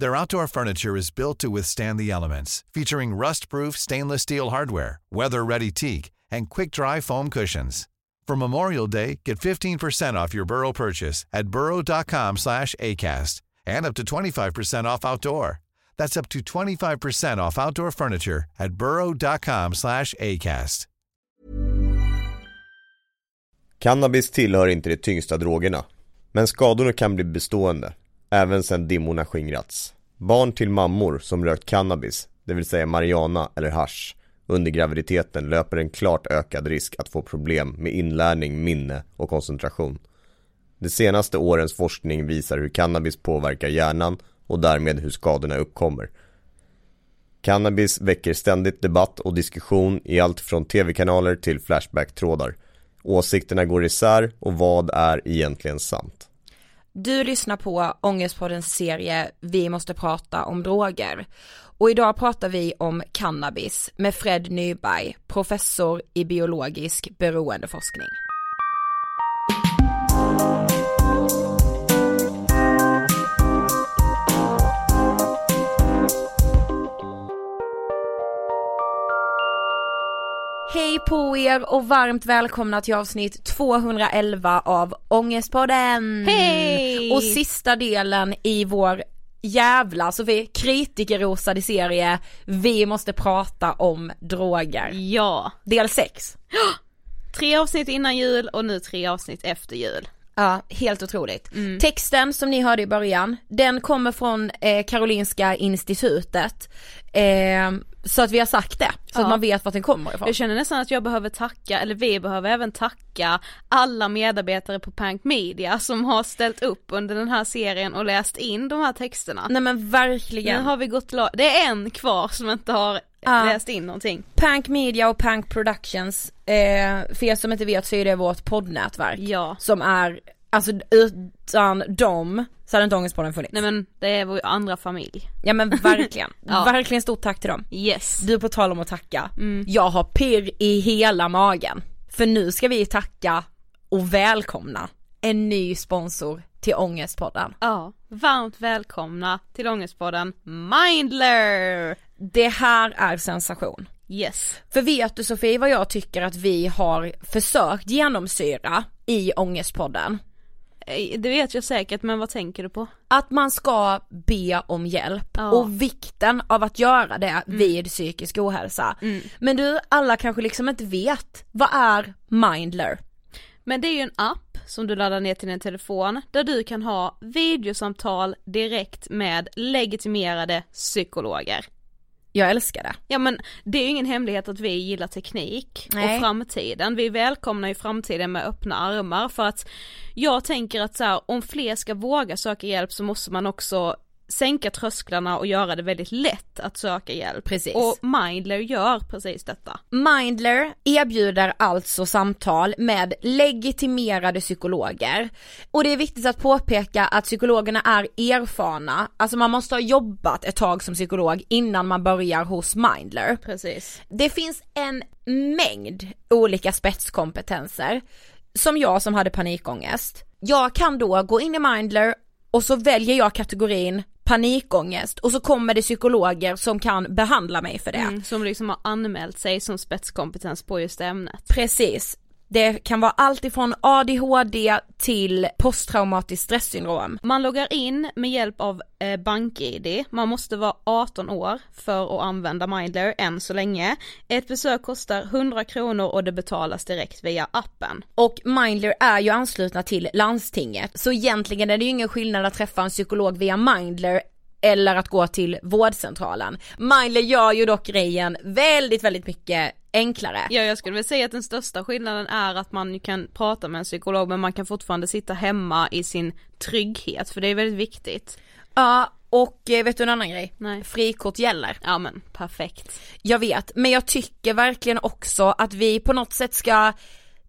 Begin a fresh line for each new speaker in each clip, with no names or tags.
Their outdoor furniture is built to withstand the elements, featuring rust-proof stainless steel hardware, weather-ready teak, and quick-dry foam cushions. For Memorial Day, get 15% off your Burrow purchase at burrow.com slash ACAST and up to 25% off outdoor. That's up to 25% off outdoor furniture at burrow.com slash ACAST.
Cannabis tillhör inte de tyngsta drogerna, men skadorna kan bli bestående, även sedan dimmorna skingrats. Barn till mammor som rökt cannabis, det vill säga marijuana eller hash, under graviditeten löper en klart ökad risk att få problem med inlärning, minne och koncentration. De senaste årens forskning visar hur cannabis påverkar hjärnan och därmed hur skadorna uppkommer. Cannabis väcker ständigt debatt och diskussion i allt från tv-kanaler till flashback-trådar. Åsikterna går isär och vad är egentligen sant?
Du lyssnar på Ångestpoddens serie Vi måste prata om droger. Och idag pratar vi om cannabis med Fred Nyberg, professor i biologisk beroendeforskning. Hej på er och varmt välkomna till avsnitt 211 av Ångestpodden!
Hej!
Och sista delen i vår jävla Sofie, kritikerrosade serie Vi måste prata om droger.
Ja.
Del 6.
Tre avsnitt innan jul och nu tre avsnitt efter jul.
Ja, helt otroligt. Texten som ni hörde i början, den kommer från eh, Karolinska institutet. Eh, så att vi har sagt det, så
Ja.
att man vet vart den kommer ifrån.
Jag känner nästan att jag behöver tacka, eller vi behöver även tacka alla medarbetare på Pank Media som har ställt upp under den här serien och läst in de här texterna.
Nej men
Nu
verkligen.
har vi gått det är en kvar som inte har
Ja.
läst in någonting.
Pank Media och Pank Productions, eh, för er som inte vet så är det vårt poddnätverk.
Ja.
Som är, alltså utan dem så hade inte Ångestpodden funnits.
Nej men det är vår andra familj.
Ja men verkligen,
Ja.
verkligen stort tack till dem.
Yes.
Du på tal om att tacka, jag har pirr i hela magen. För nu ska vi tacka och välkomna en ny sponsor till Ångestpodden.
Ja, varmt välkomna till Ångestpodden Mindler!
Det här är sensation.
Yes.
För vet du Sofie vad jag tycker att vi har försökt genomsyra i Ångestpodden?
Eh, Det vet jag säkert men vad tänker du på?
Att man ska be om hjälp
Ja.
och vikten av att göra det vid psykisk ohälsa. Men du, alla kanske liksom inte vet, vad är Mindler?
Men det är ju en app som du laddar ner till din telefon där du kan ha videosamtal direkt med legitimerade psykologer.
Jag älskar det.
Ja men det är ju ingen hemlighet att vi gillar teknik
Nej.
och framtiden. Vi välkomnar ju framtiden med öppna armar för att jag tänker att så här, om fler ska våga söka hjälp så måste man också sänka trösklarna och göra det väldigt lätt att söka hjälp.
Precis.
Och Mindler gör precis detta.
Mindler erbjuder alltså samtal med legitimerade psykologer. Och det är viktigt att påpeka att psykologerna är erfarna, alltså man måste ha jobbat ett tag som psykolog innan man börjar hos Mindler.
Precis.
Det finns en mängd olika spetskompetenser som jag som hade panikångest, jag kan då gå in i Mindler och så väljer jag kategorin panikångest och så kommer det psykologer som kan behandla mig för det.
Mm, som liksom har anmält sig som spetskompetens på just ämnet.
Precis. Det kan vara allt ifrån ADHD till posttraumatiskt stresssyndrom.
Man loggar in med hjälp av eh, BankID, man måste vara 18 år för att använda Mindler än så länge. Ett besök kostar 100 kronor och det betalas direkt via appen.
Och Mindler är ju anslutna till landstinget, så egentligen är det ju ingen skillnad att träffa en psykolog via Mindler eller att gå till vårdcentralen. Mindler gör ju dock grejen väldigt, väldigt mycket enklare.
Ja jag skulle väl säga att den största skillnaden är att man kan prata med en psykolog men man kan fortfarande sitta hemma i sin trygghet för det är väldigt viktigt.
Ja och eh, vet du en annan grej?
Nej.
Frikort gäller.
Ja men perfekt.
Jag vet, men jag tycker verkligen också att vi på något sätt ska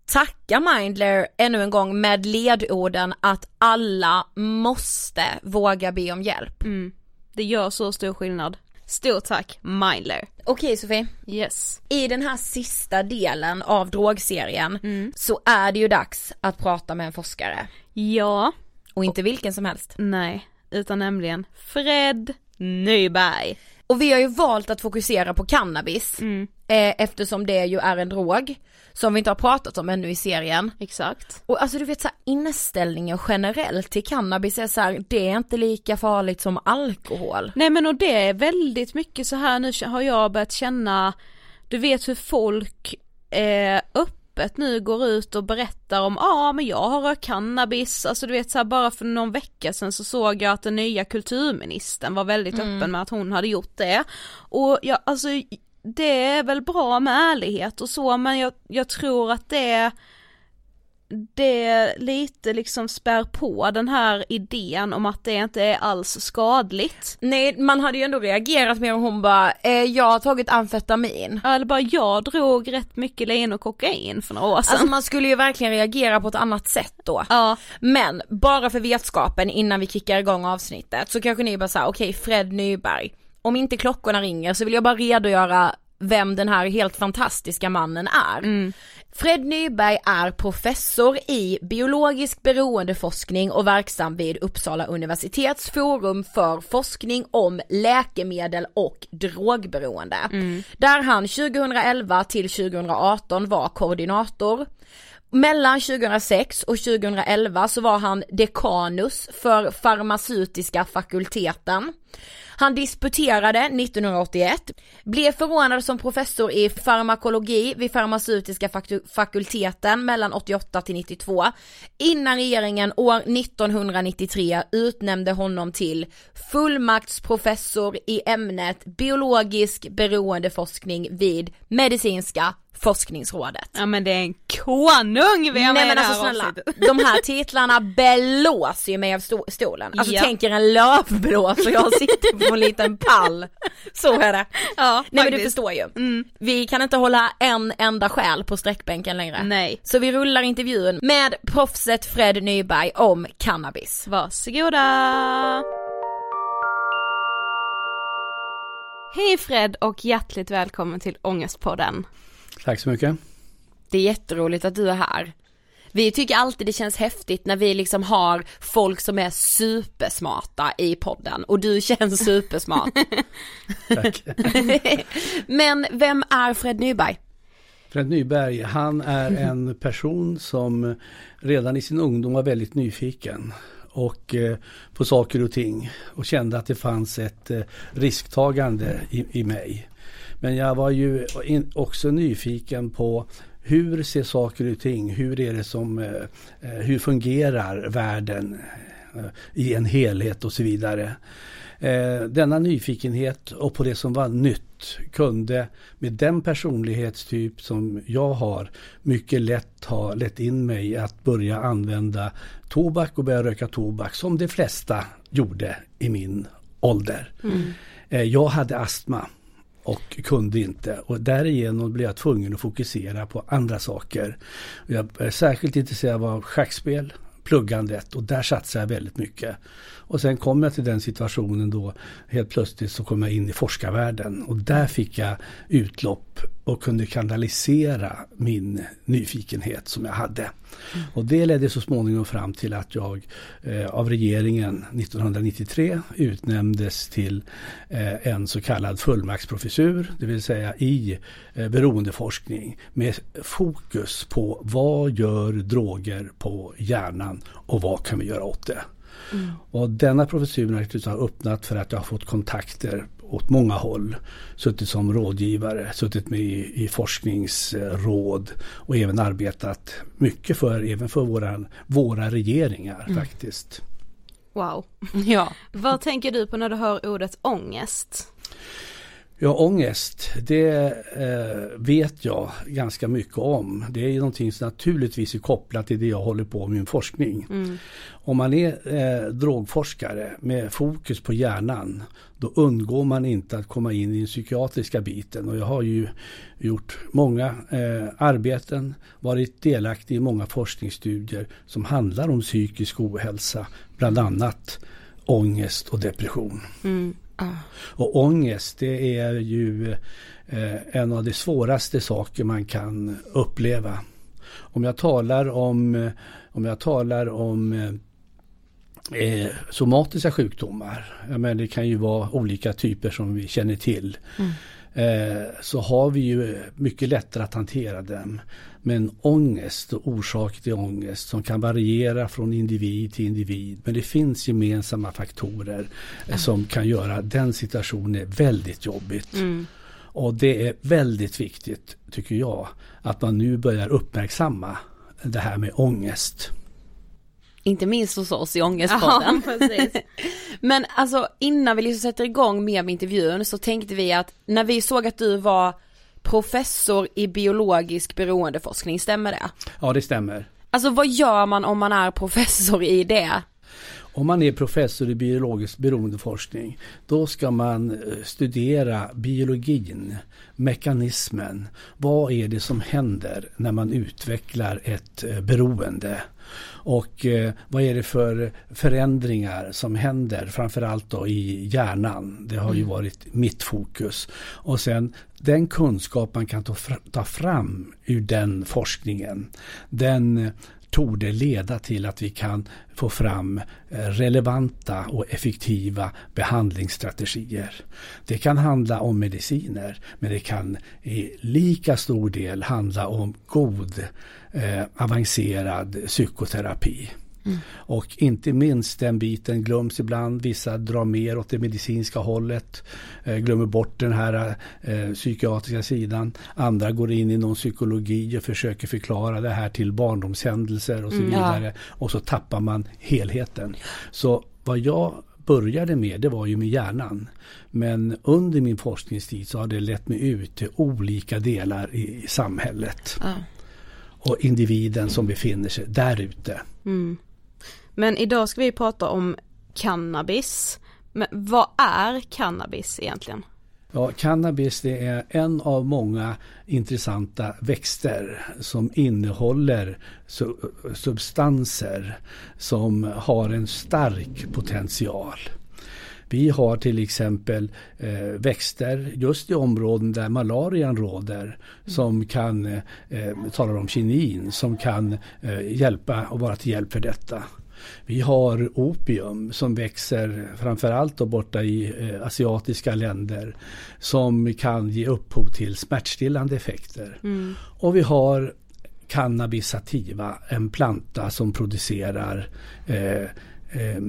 tacka Mindler ännu en gång med ledorden att alla måste våga be om hjälp.
Mm. Det gör så stor skillnad. Stort tack Mindler.
Okej Sofie,
Yes.
i den här sista delen av drogserien
Mm.
så är det ju dags att prata med en forskare.
Ja,
Och inte vilken som helst.
nej, utan nämligen Fred Nyberg.
Och vi har ju valt att fokusera på cannabis
Mm.
eh, eftersom det ju är en drog som vi inte har pratat om ännu i serien.
Exakt.
Och alltså du vet såhär inställningen generellt till cannabis är så här, det är inte lika farligt som alkohol.
Nej men och det är väldigt mycket så här nu har jag börjat känna, du vet hur folk eh, öppet nu går ut och berättar om, ja ah, men jag har rökt cannabis, alltså du vet så här, bara för någon vecka sedan så såg jag att den nya kulturministern var väldigt öppen med att hon hade gjort det. Och jag, alltså det är väl bra med ärlighet och så men jag, jag tror att det det lite liksom spär på den här idén om att det inte är alls skadligt.
Nej man hade ju ändå reagerat mer om hon bara, eh, jag har tagit amfetamin.
Eller bara jag drog rätt mycket lean och kokain för några år sedan.
Alltså man skulle ju verkligen reagera på ett annat sätt då.
ja,
Men bara för vetskapen innan vi kickar igång avsnittet så kanske ni bara säger okej Fred Nyberg, om inte klockorna ringer så vill jag bara redogöra vem den här helt fantastiska mannen är. Fred Nyberg är professor i biologisk beroendeforskning och verksam vid Uppsala universitets forum för forskning om läkemedel och drogberoende. Där han 2011 till 2018 var koordinator. Mellan 2006 och 2011 så var han dekanus för farmaceutiska fakulteten. Han disputerade 1981, blev förordnad som professor i farmakologi vid farmaceutiska fakulteten mellan 88 till 92 innan regeringen år 1993 utnämnde honom till fullmaktsprofessor i ämnet biologisk beroendeforskning vid medicinska forskningsrådet.
ja men det är en konung vi har
Nej men alltså snälla,
avsnittet.
de här titlarna blåser ju mig av sto- stolen. Alltså
Ja.
tänk er en lövblås och jag sitter på en liten pall. Så är det.
Ja,
Nej men du förstår ju.
Mm.
Vi kan inte hålla en enda själ på sträckbänken längre.
Nej.
Så vi rullar intervjun med proffset Fred Nyberg om cannabis.
Varsågoda! Hej Fred och hjärtligt välkommen till Ångestpodden.
Tack så mycket.
Det är jätteroligt att du är här. Vi tycker alltid det känns häftigt när vi liksom har folk som är supersmarta i podden och du känns supersmart.
Tack.
Men vem är Fred Nyberg?
Fred Nyberg, han är en person som redan i sin ungdom var väldigt nyfiken och eh, på saker och ting och kände att det fanns ett eh, risktagande i, i mig. Men jag var ju in, också nyfiken på hur ser saker och ting, hur är det som, eh, eh, hur fungerar världen eh, i en helhet och så vidare. Denna nyfikenhet och på det som var nytt kunde med den personlighetstyp som jag har mycket lätt ha lett in mig att börja använda tobak och börja röka tobak som de flesta gjorde i min ålder. Eh, jag hade astma och kunde inte och därigenom blev jag tvungen att fokusera på andra saker. Jag är särskilt intresserad av schackspel, pluggandet och där satsade jag väldigt mycket. Och sen kom jag till den situationen då helt plötsligt så kom jag in i forskarvärlden och där fick jag utlopp och kunde kanalisera min nyfikenhet som jag hade. Mm. Och det ledde så småningom fram till att jag eh, av regeringen 1993 utnämndes till eh, en så kallad fullmaktsprofessur, det vill säga i eh, beroendeforskning med fokus på vad gör droger på hjärnan och vad kan vi göra åt det. Mm. Och denna professur har öppnat för att jag har fått kontakter åt många håll. Suttit som rådgivare, suttit med i, i forskningsråd och även arbetat mycket för, även för våra, våra regeringar mm. faktiskt.
Wow. Ja. Vad tänker du på när du hör ordet ångest?
Ja, ångest, det eh, vet jag ganska mycket om. Det är ju någonting som naturligtvis är kopplat till det jag håller på med min forskning. Mm. Om man är eh, drogforskare med fokus på hjärnan då undgår man inte att komma in i den psykiatriska biten. Och jag har ju gjort många eh, arbeten, varit delaktig i många forskningsstudier som handlar om psykisk ohälsa, bland annat ångest och depression. Mm. Ah. Och ångest det är ju eh, en av de svåraste saker man kan uppleva. Om jag talar om, om, jag talar om eh, somatiska sjukdomar, men det kan ju vara olika typer som vi känner till. Mm. Eh, så har vi ju mycket lättare att hantera dem. Men ångest och orsak till ångest som kan variera från individ till individ. Men det finns gemensamma faktorer mm. som kan göra den situationen väldigt jobbigt. Mm. Och det är väldigt viktigt, tycker jag, att man nu börjar uppmärksamma det här med ångest.
Inte minst hos oss i Ångestpodden. Ja, Men alltså innan vi liksom sätter igång med, med intervjun så tänkte vi att när vi såg att du var professor i biologisk beroendeforskning, stämmer det?
Ja det stämmer.
Alltså vad gör man om man är professor i det?
Om man är professor i biologisk beroendeforskning då ska man eh, studera biologin, mekanismen. Vad är det som händer när man utvecklar ett eh, beroende? Och eh, vad är det för förändringar som händer framförallt då i hjärnan. Det har ju mm. varit mitt fokus. Och sen den kunskap man kan ta, fram ur den forskningen. Den torde leda till att vi kan få fram eh, relevanta och effektiva behandlingsstrategier. Det kan handla om mediciner men det kan i lika stor del handla om god eh, avancerad psykoterapi. Mm. Och inte minst den biten glöms ibland. Vissa drar mer åt det medicinska hållet. Eh, glömmer bort den här eh, psykiatriska sidan. Andra går in i någon psykologi och försöker förklara det här till barndomshändelser och så mm, vidare. Ja. Och så tappar man helheten. Så vad jag började med det var ju med hjärnan. Men under min forskningstid så har det lett mig ut till olika delar i samhället. Ja. Och individen som befinner sig där ute. Mm.
Men idag ska vi prata om cannabis. Men vad är cannabis egentligen?
Ja, cannabis det är en av många intressanta växter som innehåller substanser som har en stark potential. Vi har till exempel eh, växter just i områden där malarian råder som kan, eh, talar om kinin, som kan eh, hjälpa och vara till hjälp för detta. Vi har opium som växer framförallt då borta i eh, asiatiska länder som kan ge upphov till smärtstillande effekter. Mm. Och vi har cannabis sativa, en planta som producerar eh, eh,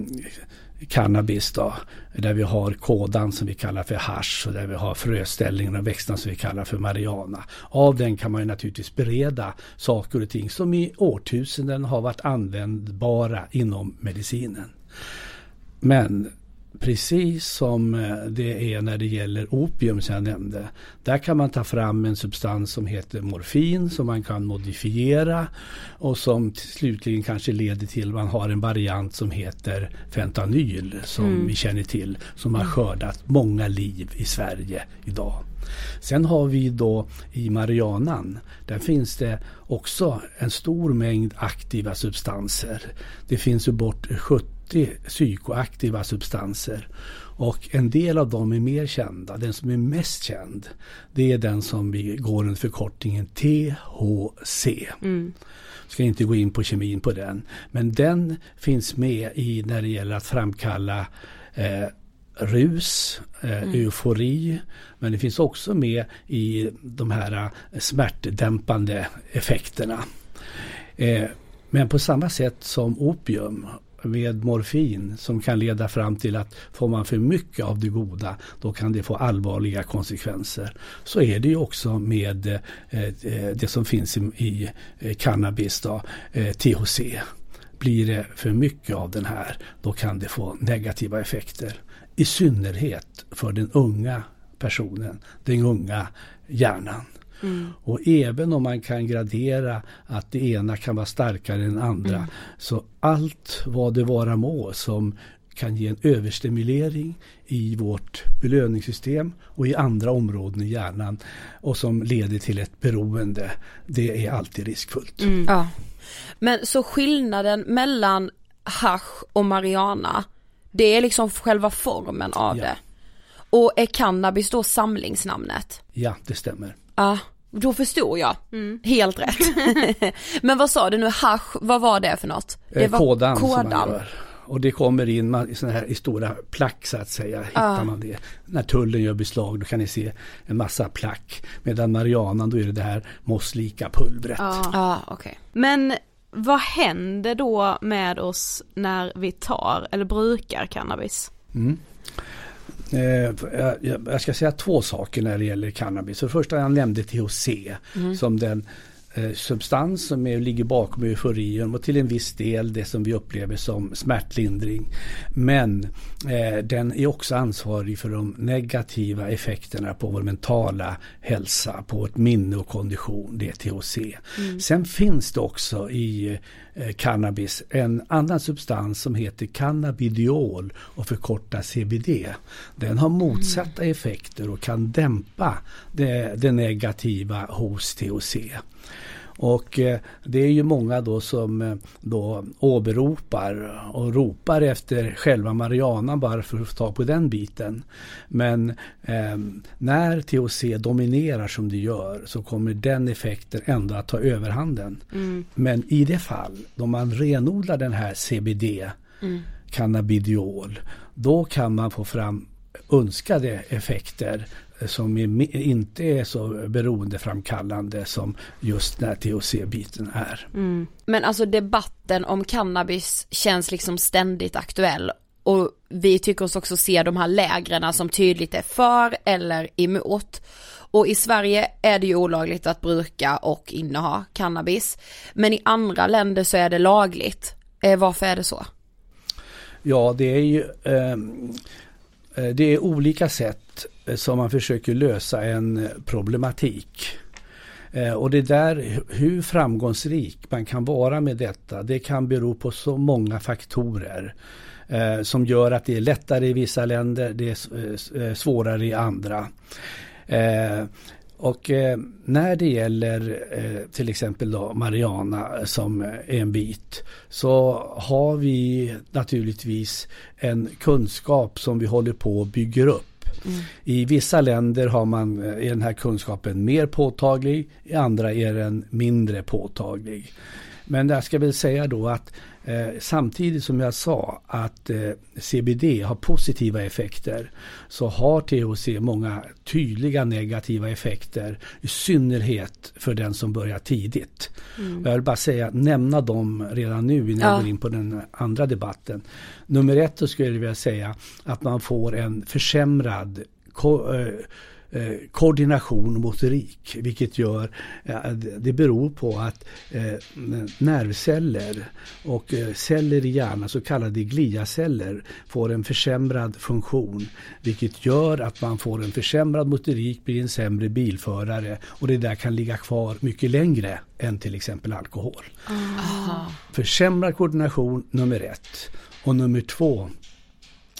cannabis då, där vi har kådan som vi kallar för hash och där vi har fröställningen och växterna som vi kallar för marijuana. Av den kan man ju naturligtvis bereda saker och ting som i årtusenden har varit användbara inom medicinen. Men precis som eh, det är när det gäller opium som jag nämnde. Där kan man ta fram en substans som heter morfin som man kan modifiera och som slutligen kanske leder till att man har en variant som heter fentanyl som mm. vi känner till som har skördat många liv i Sverige idag. Sen har vi då i marijuanan, där finns det också en stor mängd aktiva substanser. Det finns ju bort 70 psykoaktiva substanser. Och en del av dem är mer kända. Den som är mest känd det är den som vi går under förkortningen THC. Mm. Ska inte gå in på kemin på den. Men den finns med i när det gäller att framkalla eh, rus, eh, mm. eufori. Men det finns också med i de här eh, smärtdämpande effekterna. Eh, men på samma sätt som opium med morfin som kan leda fram till att får man för mycket av det goda då kan det få allvarliga konsekvenser. Så är det ju också med eh, eh det som finns i, i eh, cannabis, då, eh, THC. Blir det för mycket av den här då kan det få negativa effekter. I synnerhet för den unga personen, den unga hjärnan. Mm. Och även om man kan gradera att det ena kan vara starkare än andra mm. så allt vad det vara må som kan ge en överstimulering i vårt belöningssystem och i andra områden i hjärnan och som leder till ett beroende. Det är alltid riskfullt.
Mm. Ja. Men så skillnaden mellan hash och marijuana det är liksom själva formen av ja. det. Och är cannabis då samlingsnamnet?
Ja, det stämmer.
Ja, då förstod jag. Mm. Helt rätt. Men vad sa du nu, hash, vad var det för något? Det
var kodan. kodan. Och det kommer in man, såna här, i stora plack så att säga. Hittar man det. När tullen gör beslag då kan ni se en massa plack. Medan marijuanan då är det det här mosslika pulvret.
Ja, ah, okay.
Men vad händer då med oss när vi tar eller brukar cannabis? Mm.
Eh, jag ska säga två saker när det gäller cannabis. För det första jag nämnde THC mm. som den substans som är, ligger bakom euforin och till en viss del det som vi upplever som smärtlindring. Men eh, den är också ansvarig för de negativa effekterna på vår mentala hälsa, på vårt minne och kondition, det är THC. Mm. Sen finns det också i eh, cannabis en annan substans som heter cannabidiol och förkortas CBD. Den har motsatta mm. effekter och kan dämpa det, det negativa hos THC. Och eh, det är ju många då som eh, då åberopar och ropar efter själva Marianan bara för att få tag på den biten. Men eh, när THC dominerar som det gör så kommer den effekten ändå att ta överhanden. Mm. Men i det fall då man renodlar den här CBD, mm. cannabidiol, då kan man få fram önskade effekter som är, inte är så beroendeframkallande som just den här THC-biten är.
Mm. Men alltså debatten om cannabis känns liksom ständigt aktuell och vi tycker oss också se de här lägren som tydligt är för eller emot. Och i Sverige är det ju olagligt att bruka och inneha cannabis. Men i andra länder så är det lagligt. Eh, varför är det så?
Ja, det är ju ehm, eh, det är olika sätt Eh, som man försöker lösa en eh, problematik. Eh, och det där hur framgångsrik man kan vara med detta det kan bero på så många faktorer. som gör att det är lättare i vissa länder, det är svårare i andra. Och när det gäller till exempel då Mariana som är en bit så har vi naturligtvis en kunskap som vi håller på att bygga upp. I vissa länder har man, eh, är den här kunskapen mer påtaglig, i andra är den mindre påtaglig. Men jag ska väl säga då att eh, samtidigt som jag sa att eh, CBD har positiva effekter så har THC många tydliga negativa effekter i synnerhet för den som börjar tidigt. Mm. Jag vill bara säga, nämna dem redan nu innan ja. jag går in på den andra debatten. Nummer ett så skulle jag vilja säga att man får en försämrad eh, eh, koordination och motorik. Vilket gör, eh, det beror på att eh, nervceller och eh, celler i hjärnan, så kallade gliaceller, får en försämrad funktion. Vilket gör att man får en försämrad motorik, blir en sämre bilförare och det där kan ligga kvar mycket längre än till exempel alkohol.
Aha.
Försämrad koordination nummer ett. Och nummer två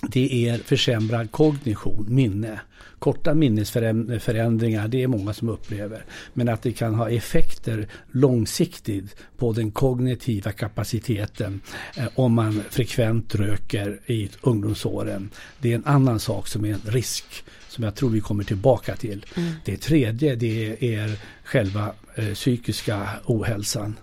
det är försämrad kognition, minne. Korta minnesförändringar, det är många som upplever. Men att det kan ha effekter långsiktigt på den kognitiva kapaciteten eh, om man frekvent röker i ungdomsåren. Det är en annan sak som är en risk som jag tror vi kommer tillbaka till. Mm. Det tredje det är själva eh, psykiska ohälsan.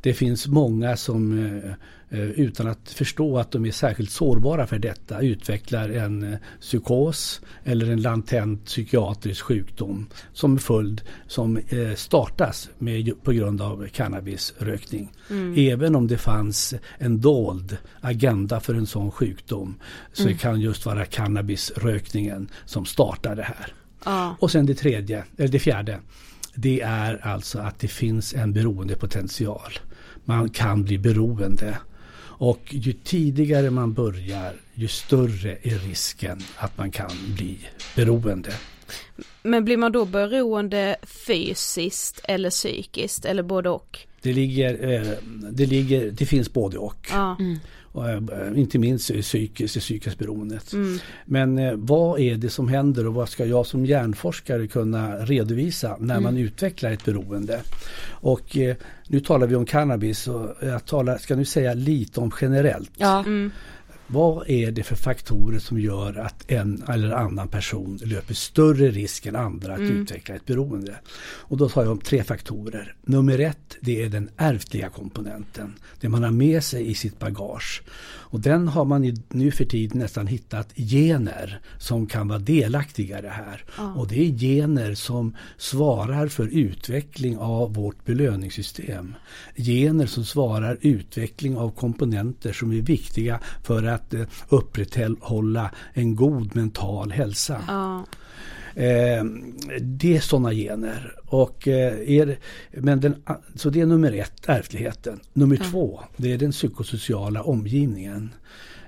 Det finns många som eh, utan att förstå att de är särskilt sårbara för detta utvecklar en eh, psykos eller en latent psykiatrisk sjukdom som följd som eh, startas med, på grund av cannabisrökning. Mm. Även om det fanns en dold agenda för en sån sjukdom så mm. kan just vara cannabisrökningen som startar det här. Ah. Och sen det tredje, eller det fjärde, det är alltså att det finns en beroendepotential. Man kan bli beroende och ju tidigare man börjar ju större är risken att man kan bli beroende.
Men blir man då beroende fysiskt eller psykiskt eller både och?
Det ligger, eh, det, ligger, det finns både och. Ja. Mm. Och, eh, inte minst psykiskt, det psykiskt beroendet. Mm. Men eh, vad är det som händer och vad ska jag som hjärnforskare kunna redovisa när mm. man utvecklar ett beroende? Och nu talar vi om cannabis och jag talar, ska nu säga lite om generellt. Ja. Mm. Vad är det för faktorer som gör att en eller annan person löper större risk än andra att mm. utveckla ett beroende? Och då tar jag om tre faktorer. Nummer ett, det är den ärftliga komponenten. Det man har med sig i sitt bagage. Och den har man nu för tiden nästan hittat gener som kan vara delaktiga i det här. Ja. Och det är gener som svarar för utveckling av vårt belöningssystem. Gener som svarar utveckling av komponenter som är viktiga för att eh, upprätthålla en god mental hälsa. Ja. Eh, det är sådana gener. Och, eh, är, men den, så det är nummer ett, ärftligheten. Nummer mm. två, det är den psykosociala omgivningen.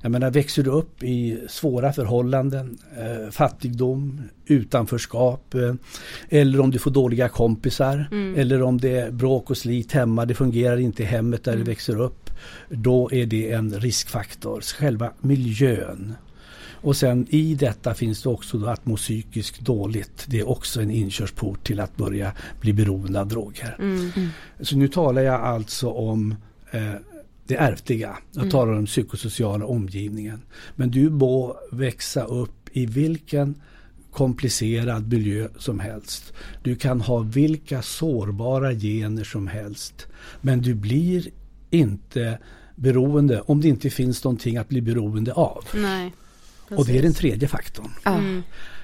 Jag menar, växer du upp i svåra förhållanden, eh, fattigdom, utanförskap eh, eller om du får dåliga kompisar mm. eller om det är bråk och slit hemma, det fungerar inte i hemmet där mm. du växer upp. Då är det en riskfaktor. Själva miljön och sen i detta finns det också då att må psykiskt dåligt. Det är också en inkörsport till att börja bli beroende av droger. Mm. Så nu talar jag alltså om eh, det ärftliga. Jag mm. talar om den psykosociala omgivningen. Men du må växa upp i vilken komplicerad miljö som helst. Du kan ha vilka sårbara gener som helst. Men du blir inte beroende om det inte finns någonting att bli beroende av.
Nej.
Och det är den tredje faktorn. Mm.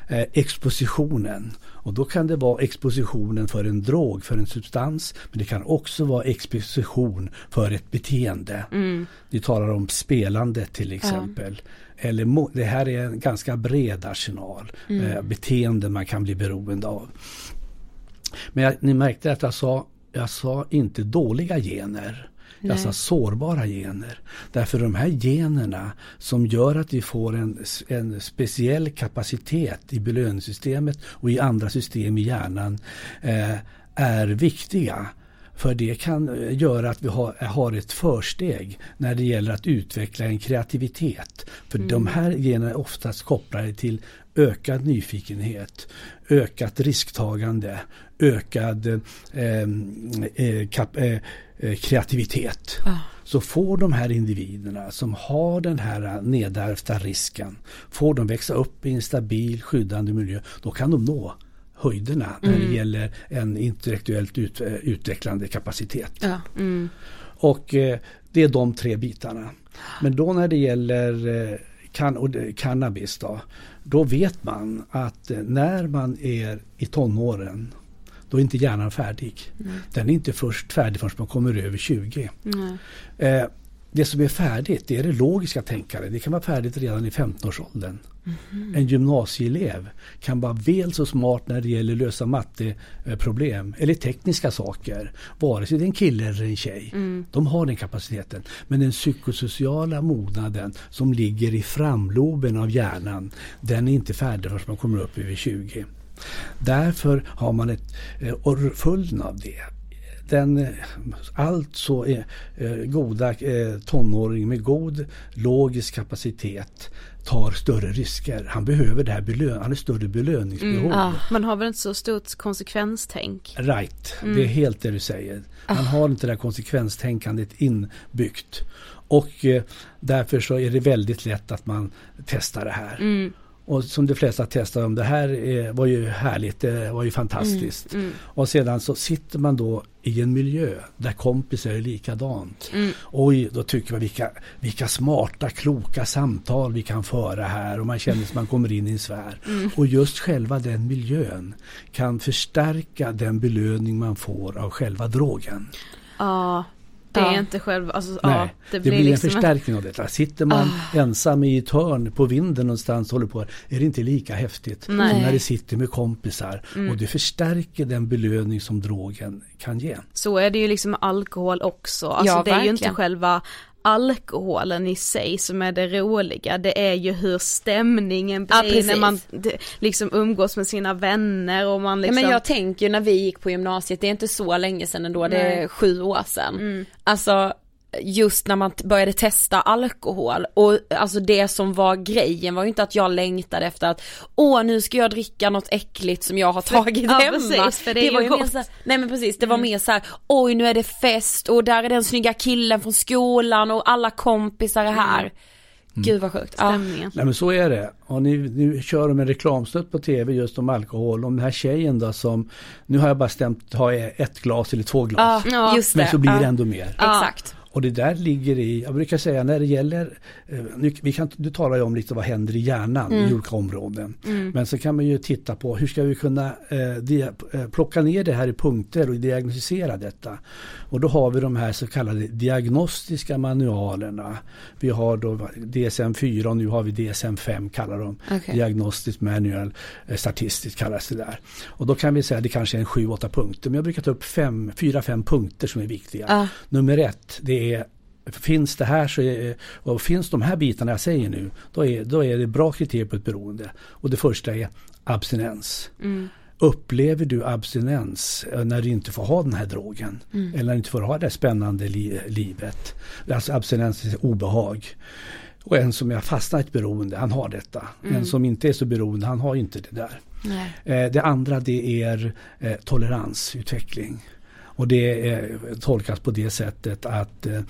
Eh, expositionen. Och då kan det vara expositionen för en drog, för en substans. Men det kan också vara exposition för ett beteende. Mm. Vi talar om spelande till exempel. Ja. Eller det här är en ganska bred arsenal. Mm. Eh, beteenden man kan bli beroende av. Men jag, ni märkte att jag sa, jag sa inte dåliga gener. Nej. Alltså sårbara gener. Därför de här generna som gör att vi får en, en speciell kapacitet i belöningssystemet och i andra system i hjärnan eh, är viktiga. För det kan eh, göra att vi har, har, ett försteg när det gäller att utveckla en kreativitet. För mm. de här generna är oftast kopplade till ökad nyfikenhet, ökat risktagande, ökad eh, eh, kap, eh, Eh, kreativitet. Ah. Så får de här individerna som har den här nedärvda risken, får de växa upp i en stabil skyddande miljö, då kan de nå höjderna mm. när det mm. gäller en intellektuellt ut, eh, utvecklande kapacitet. Ja. Mm. Och det är de tre bitarna. Men då när det gäller kan, och, cannabis då, då vet man att eh, när man är i tonåren då är inte hjärnan färdig. Mm. Den är inte först färdig förrän man kommer över 20. Mm. Eh, det som är färdigt det är det logiska tänkandet. Det kan vara färdigt redan i 15-årsåldern. Mm. En gymnasieelev kan vara väl så smart när det gäller att lösa matteproblem eller tekniska saker. Vare sig det är en kille eller en tjej. Mm. De har den kapaciteten. Men den psykosociala mognaden som ligger i framloben av hjärnan den är inte färdig förrän man kommer upp över 20. Därför har man ett, eh, följden av det den alltså är, eh, goda eh, tonåring med god logisk kapacitet tar större risker. Han behöver det här belön han har större belöningsbehov.
Mm, ah. Man har väl inte så stort konsekvenstänk?
Right, mm. det är helt det du säger. Man ah. har inte det här konsekvenstänkandet inbyggt. Och eh, därför så är det väldigt lätt att man testar det här. Mm. Och som de flesta testar om det här är, var ju härligt, det var ju fantastiskt. Mm, mm. Och sedan så sitter man då i en miljö där kompisar är likadant. Mm. Oj, då tycker man vilka, vilka smarta, kloka samtal vi kan föra här och man känner att man kommer in i en sfär. Mm. Och just själva den miljön kan förstärka den belöning man får av själva drogen.
Ja, det är inte själv, alltså,
Nej, ja, det, blir, det blir liksom en förstärkning av detta. Sitter man ah. ensam i ett hörn på vinden någonstans och håller på, är det inte lika häftigt Nej. som när det sitter med kompisar. Mm. Och det förstärker den belöning som drogen kan ge.
Så är det ju liksom med alkohol också. Alltså ja, det är verkligen. ju inte själva alkoholen i sig som är det roliga, det är ju hur stämningen blir ja, när man liksom umgås med sina vänner och man liksom...
Ja, men liksom- jag tänker ju när vi gick på gymnasiet, det är inte så länge sedan ändå, det är sju år sedan. Mm. Alltså just när man började testa alkohol och alltså det som var grejen var ju inte att jag längtade efter att åh nu ska jag dricka något äckligt som jag har tagit
ja,
hemma.
Precis, för det, det var ju gott.
Här, nej men precis, det var mm. mer så här, oj nu är det fest och där är den snygga killen från skolan och alla kompisar är här. Mm. Gud vad sjukt.
Ja. Nej men så är det. Och nu, nu kör de en reklamsnutt på tv just om alkohol. Om den här tjejen då som, nu har jag bara stämt, har ett glas eller två glas.
Ja, just det.
Men så blir det ändå mer.
Exakt.
Och det där ligger i, jag brukar säga när det gäller, eh, nu, vi kan, du talar ju om lite vad händer i hjärnan mm. i olika områden. Mm. Men så kan man ju titta på hur ska vi kunna eh, dia, eh, plocka ner det här i punkter och diagnostisera detta. Och då har vi de här så kallade diagnostiska manualerna. Vi har då DSM-4 och nu har vi DSM-5 kallar de. Okay. Diagnostisk manual, eh, statistiskt kallas det där. Och då kan vi säga det kanske är en 7-8 punkter. Men jag brukar ta upp 4-5 punkter som är viktiga. Uh. Nummer ett, det är Finns det här så är, och finns de här bitarna jag säger nu då är, då är det bra kriterier på ett beroende. Och det första är abstinens. Mm. Upplever du abstinens eh, när du inte får ha den här drogen? Mm. Eller inte får ha det spännande li livet? Alltså abstinens är obehag. Och en som är fastnat i ett beroende, han har detta. Mm. En som inte är så beroende, han har inte det där. Eh, det andra det är eh, toleransutveckling. Och det är, tolkas på det sättet att eh,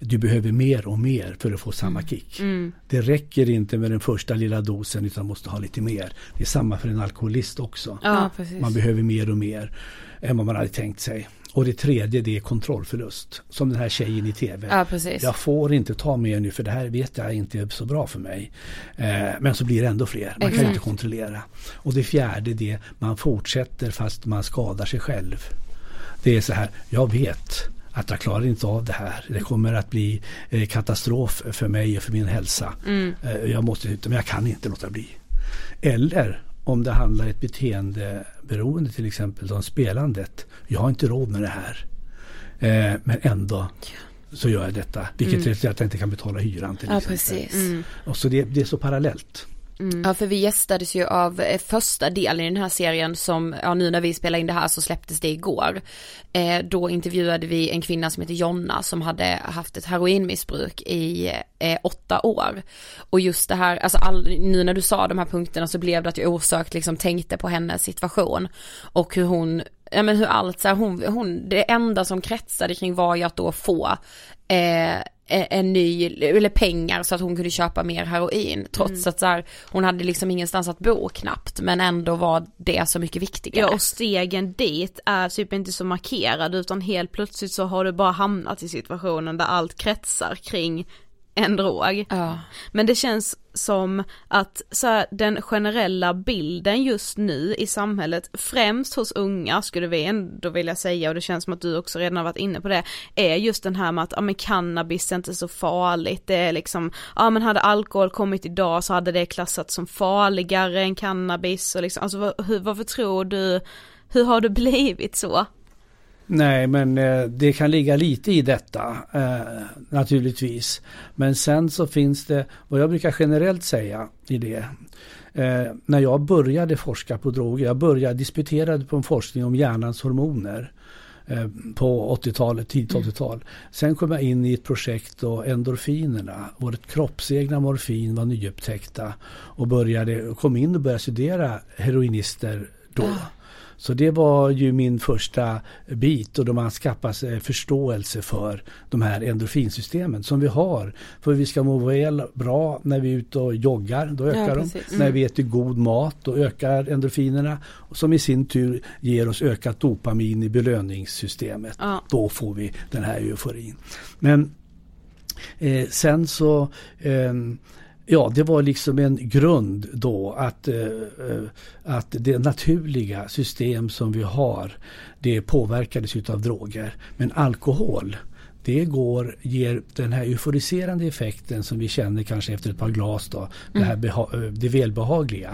du behöver mer och mer för att få samma mm. kick. Mm. Det räcker inte med den första lilla dosen utan måste ha lite mer. Det är samma för en alkoholist också.
Ja,
man behöver mer och mer än vad man hade tänkt sig. Och det tredje det är kontrollförlust. Som den här tjejen i tv.
Ja,
jag får inte ta mer nu för det här vet jag inte är så bra för mig. Eh, men så blir det ändå fler. Man Exakt. kan inte kontrollera. Och det fjärde det man fortsätter fast man skadar sig själv. Det är så här, jag vet att jag klarar inte av det här. Det kommer att bli eh, katastrof för mig och för min hälsa. Mm. Eh, jag måste men jag kan inte låta bli. Eller om det handlar om ett beteendeberoende till exempel, som spelandet. Jag har inte råd med det här. Eh, men ändå så gör jag detta. Vilket mm. resulterar att jag inte kan betala hyran till
ja,
exempel.
Precis. Mm.
Och så det, det är så parallellt.
Mm. Ja för vi gästades ju av eh, första delen i den här serien som, ja nu när vi spelar in det här så släpptes det igår. Eh, då intervjuade vi en kvinna som heter Jonna som hade haft ett heroinmissbruk i eh, åtta år. Och just det här, alltså all, nu när du sa de här punkterna så blev det att jag osökt liksom tänkte på hennes situation. Och hur hon ja men hur allt så här, hon, hon, det enda som kretsade kring var ju att då få eh, en ny, eller pengar så att hon kunde köpa mer heroin. Trots mm. att så här, hon hade liksom ingenstans att bo knappt men ändå var det så mycket viktigare.
Ja och stegen dit är typ inte så markerade utan helt plötsligt så har du bara hamnat i situationen där allt kretsar kring en drog.
Ja.
Men det känns som att så här, den generella bilden just nu i samhället, främst hos unga skulle vi ändå vilja säga och det känns som att du också redan har varit inne på det, är just den här med att ja men cannabis är inte så farligt, det är liksom, ja men hade alkohol kommit idag så hade det klassats som farligare än cannabis och liksom, alltså hur, varför tror du, hur har det blivit så?
Nej, men eh, det kan ligga lite i detta eh, naturligtvis. Men sen så finns det, vad jag brukar generellt säga i det. Eh, när jag började forska på droger, jag började disputerade på en forskning om hjärnans hormoner. på 80-talet, tidigt 80-tal. Sen kom jag in i ett projekt då endorfinerna, vårt kroppsegna morfin var nyupptäckta och började, kom in och började studera heroinister då. Så det var ju min första bit och då man skaffar sig förståelse för de här endorfinsystemen som vi har. För vi ska må väl bra när vi är ute och joggar, då ökar
Ja,
de.
Mm.
När vi äter god mat, då ökar endorfinerna. Som i sin tur ger oss ökat dopamin i belöningssystemet.
Ja.
Då får vi den här euforin. Men eh, sen så ehm, Ja, det var liksom en grund då att, eh, eh, att det naturliga system som vi har det påverkades utav droger. Men alkohol det går, ger den här euforiserande effekten som vi känner kanske efter ett par glas då, det, här beha- eh, det välbehagliga.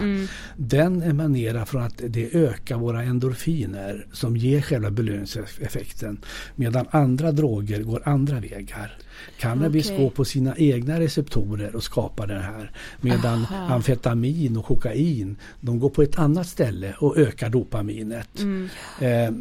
Den emanerar från att det ökar våra endorfiner som ger själva belöningseffekten. Medan andra droger går andra vägar. Cannabis
Okej.
går på sina egna receptorer och skapar det här. Medan amfetamin och kokain de går på ett annat ställe och ökar dopaminet. Eh,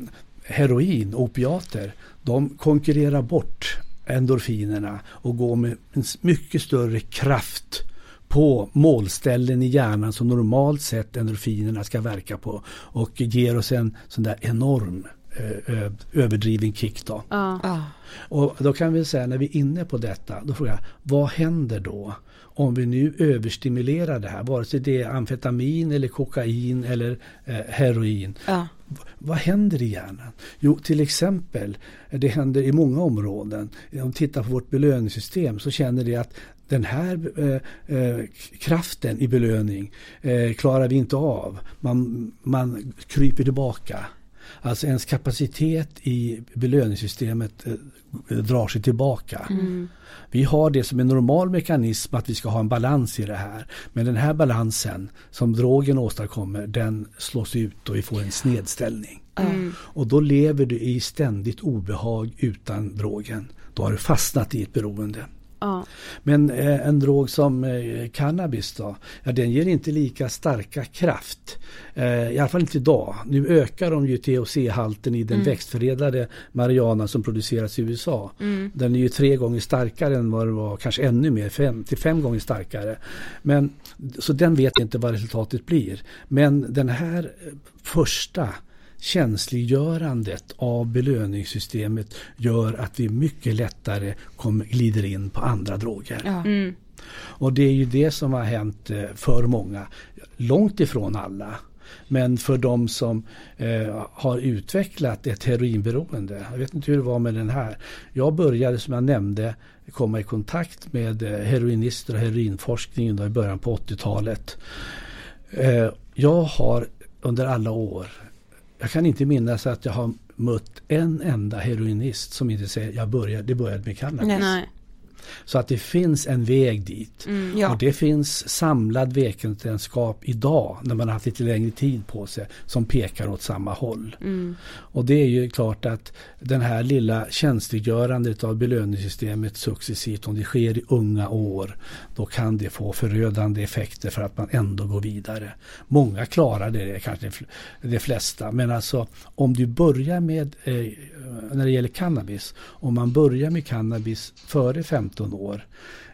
heroin, opiater, de konkurrerar bort endorfinerna och går med en mycket större kraft på målställen i hjärnan som normalt sett endorfinerna ska verka på och ger oss en sån där enorm överdriven kick då.
Ja.
Ja.
Och då kan vi säga när vi är inne på detta, då frågar jag, vad händer då? Om vi nu överstimulerar det här, vare sig det är amfetamin eller kokain eller eh, heroin.
Ja.
V- Vad händer i hjärnan? Jo, till exempel, eh, det händer i många områden. Om vi tittar på vårt belöningssystem så känner det att den här eh, eh, kraften i belöning eh, klarar vi inte av. Man, man kryper tillbaka. Alltså ens kapacitet i belöningssystemet eh, drar sig tillbaka. Vi har det som en normal mekanism att vi ska ha en balans i det här. Men den här balansen som drogen åstadkommer den slås ut och vi får en snedställning. Och då lever du i ständigt obehag utan drogen. Då har du fastnat i ett beroende.
Ja.
Men eh, en drog som eh, cannabis då, ja, den ger inte lika starka kraft. Eh, I alla fall inte idag. Nu ökar de ju THC-halten i den växtförädlade marijuana som produceras i USA. Den är ju tre gånger starkare än vad det var, kanske ännu mer, fem till fem gånger starkare. Men, så den vet inte vad resultatet blir. Men den här eh, första känsliggörandet av belöningssystemet gör att vi mycket lättare kommer, glider in på andra droger.
Ja.
Och det är ju det som har hänt eh, för många. Långt ifrån alla. Men för de som eh, har utvecklat ett heroinberoende. Jag vet inte hur det var med den här. Jag började som jag nämnde komma i kontakt med eh, heroinister och heroinforskningen då i början på 80-talet. Eh, jag har under alla år, jag kan inte minnas att jag har mött en enda heroinist som inte säger jag började, det började med cannabis.
Nej.
Nej.
Så att det finns en väg dit.
Ja.
Och det finns samlad vetenskap idag när man har haft lite längre tid på sig som pekar åt samma håll. Och det är ju klart att den här lilla känsliggörandet av belöningssystemet successivt, om det sker i unga år, då kan det få förödande effekter för att man ändå går vidare. Många klarar det, kanske de fl- de flesta, men alltså om du börjar med, eh, när det gäller cannabis, om man börjar med cannabis före 15 år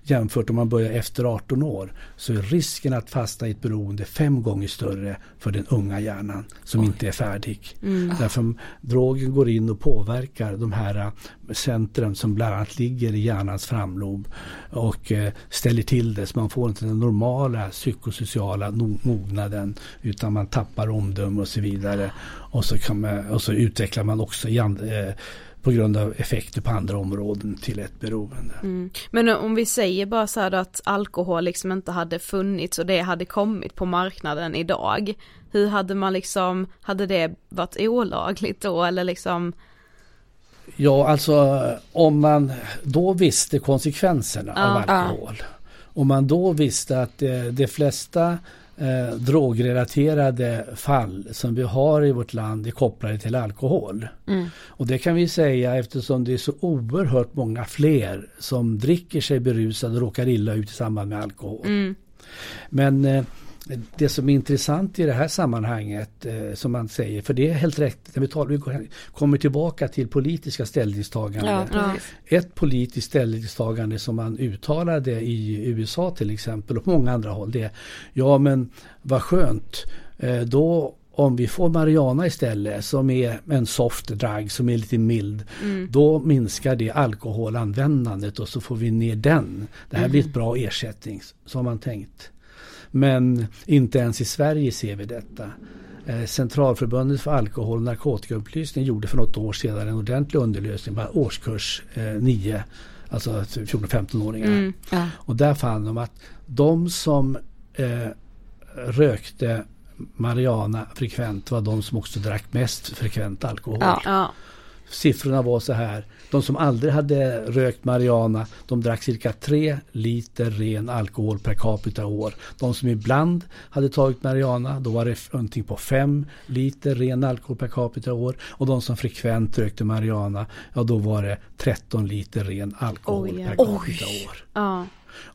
jämfört om man börjar efter 18 år så är risken att fastna i ett beroende fem gånger större för den unga hjärnan som inte är färdig. Därför drogen går in och påverkar de här eh, centrum som bland annat ligger i hjärnans framlob och eh, ställer till det så man får inte den normala psykosociala mognaden utan man tappar omdöme och så vidare. Och så, man, och så utvecklar man också i and, eh, på grund av effekter på andra områden till ett beroende.
Men om vi säger bara så här att alkohol liksom inte hade funnits och det hade kommit på marknaden idag. Hur hade man liksom, hade det varit olagligt då eller liksom?
Ja, alltså om man då visste konsekvenserna av
Ja.
alkohol. Om man då visste att eh, de flesta eh, drogrelaterade fall som vi har i vårt land är kopplade till alkohol. Och det kan vi säga eftersom det är så oerhört många fler som dricker sig berusade och råkar illa ut i samband med alkohol. Men eh, det som är intressant i det här sammanhanget eh, som man säger, för det är helt rätt, när vi, talar, vi kommer tillbaka till politiska ställningstaganden.
Ja,
Ett politiskt ställningstagande som man uttalade i USA till exempel och på många andra håll det är ja men vad skönt, eh, då om vi får Mariana istället som är en soft drug som är lite mild. Då minskar det alkoholanvändandet och så får vi ner den. Det här blir ett bra ersättning. Har man tänkt. Men inte ens i Sverige ser vi detta. Eh, Centralförbundet för alkohol och narkotikaupplysning gjorde för något år sedan en ordentlig underlösning, bara årskurs eh, 9, alltså 14-15-åringar.
Ja.
Och där fann de att de som eh, rökte marijuana frekvent var de som också drack mest frekvent alkohol.
Ja.
Ja.
Siffrorna var så här. De som aldrig hade rökt marijuana de drack cirka 3 liter ren alkohol per capita år. De som ibland hade tagit marijuana då var det någonting på 5 liter ren alkohol per capita år. Och de som frekvent rökte marijuana ja då var det 13 liter ren alkohol
Oj,
per capita år.
Ja.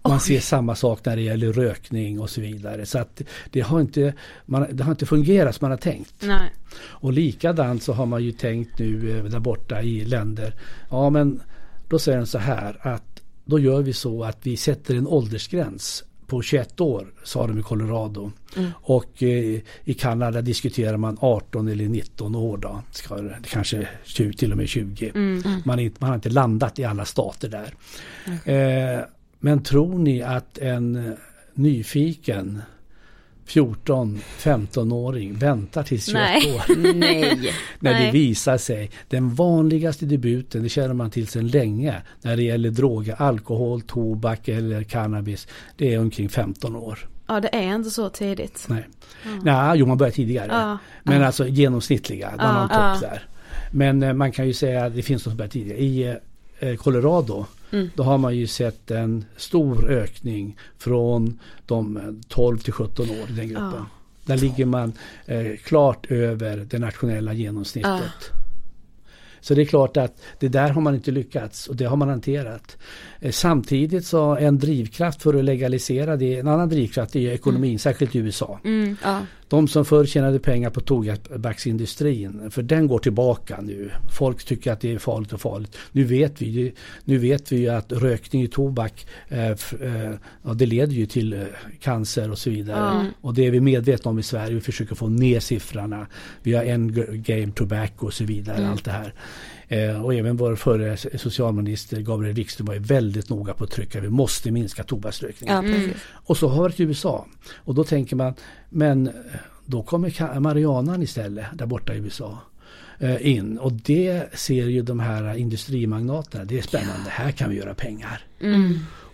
Man ser samma sak när det gäller rökning och så vidare. Så att det har inte, man, det har inte fungerat som man har tänkt.
Nej.
Och likadant så har man ju tänkt nu eh, där borta i länder. Ja men då säger de så här att då gör vi så att vi sätter en åldersgräns på 21 år sa de i Colorado. Och eh, i Kanada diskuterar man 18 eller 19 år då. Ska, kanske 20, till och med 20. Man, är man har inte landat i alla stater där. Eh, men tror ni att en eh, nyfiken 14-15-åring väntar till 21
Nej.
år?
Nej.
När det visar sig. Den vanligaste debuten, det känner man till sedan länge, när det gäller droger, alkohol, tobak eller cannabis, det är omkring 15 år.
Ja det är inte så tidigt.
Nej, Nej jo man börjar tidigare.
Ja.
Men alltså genomsnittliga, man har en
Ja.
topp där. Men eh, man kan ju säga att det finns de som börjar tidigare. I eh, Colorado
Mm.
då har man ju sett en stor ökning från de eh, 12 till 17 år i den gruppen.
Ja.
Där ligger man eh, klart över det nationella genomsnittet. Så det är klart att det där har man inte lyckats och det har man hanterat. Eh, Samtidigt så en drivkraft för att legalisera det, en annan drivkraft är ekonomin, särskilt i USA.
Mm, ja.
De som förr tjänade pengar på tobaksindustrin, för den går tillbaka nu. Folk tycker att det är farligt och farligt. Nu vet vi, nu vet vi att rökning i tobak, eh, eh, ja, det leder ju till eh, cancer och så vidare. Och det är vi medvetna om i Sverige. Vi försöker få ner siffrorna. Vi har en game tobacco och så vidare. Allt det här. Eh, och även vår förre socialminister Gabriel Wikström var ju väldigt noga på att trycka. Vi måste minska tobaksrökningen.
ja, precis.
Och så har vi varit i USA. Och då tänker man, men eh, då kommer marijuanan istället där borta i USA eh, in. Och det ser ju de här industrimagnaterna, det är spännande, här kan vi göra pengar.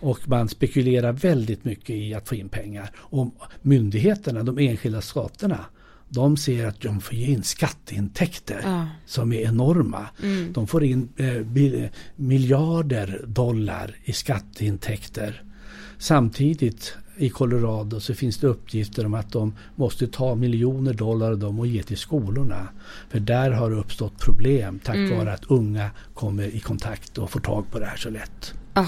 Och man spekulerar väldigt mycket i att få in pengar. Och myndigheterna, de enskilda staterna, de ser att de får in skatteintäkter
Ja.
som är enorma. De får in eh, miljarder dollar i skatteintäkter. Samtidigt i Colorado så finns det uppgifter om att de måste ta miljoner dollar av dem och ge till skolorna. För där har det uppstått problem tack vare att unga kommer i kontakt och får tag på det här så lätt.
Ah.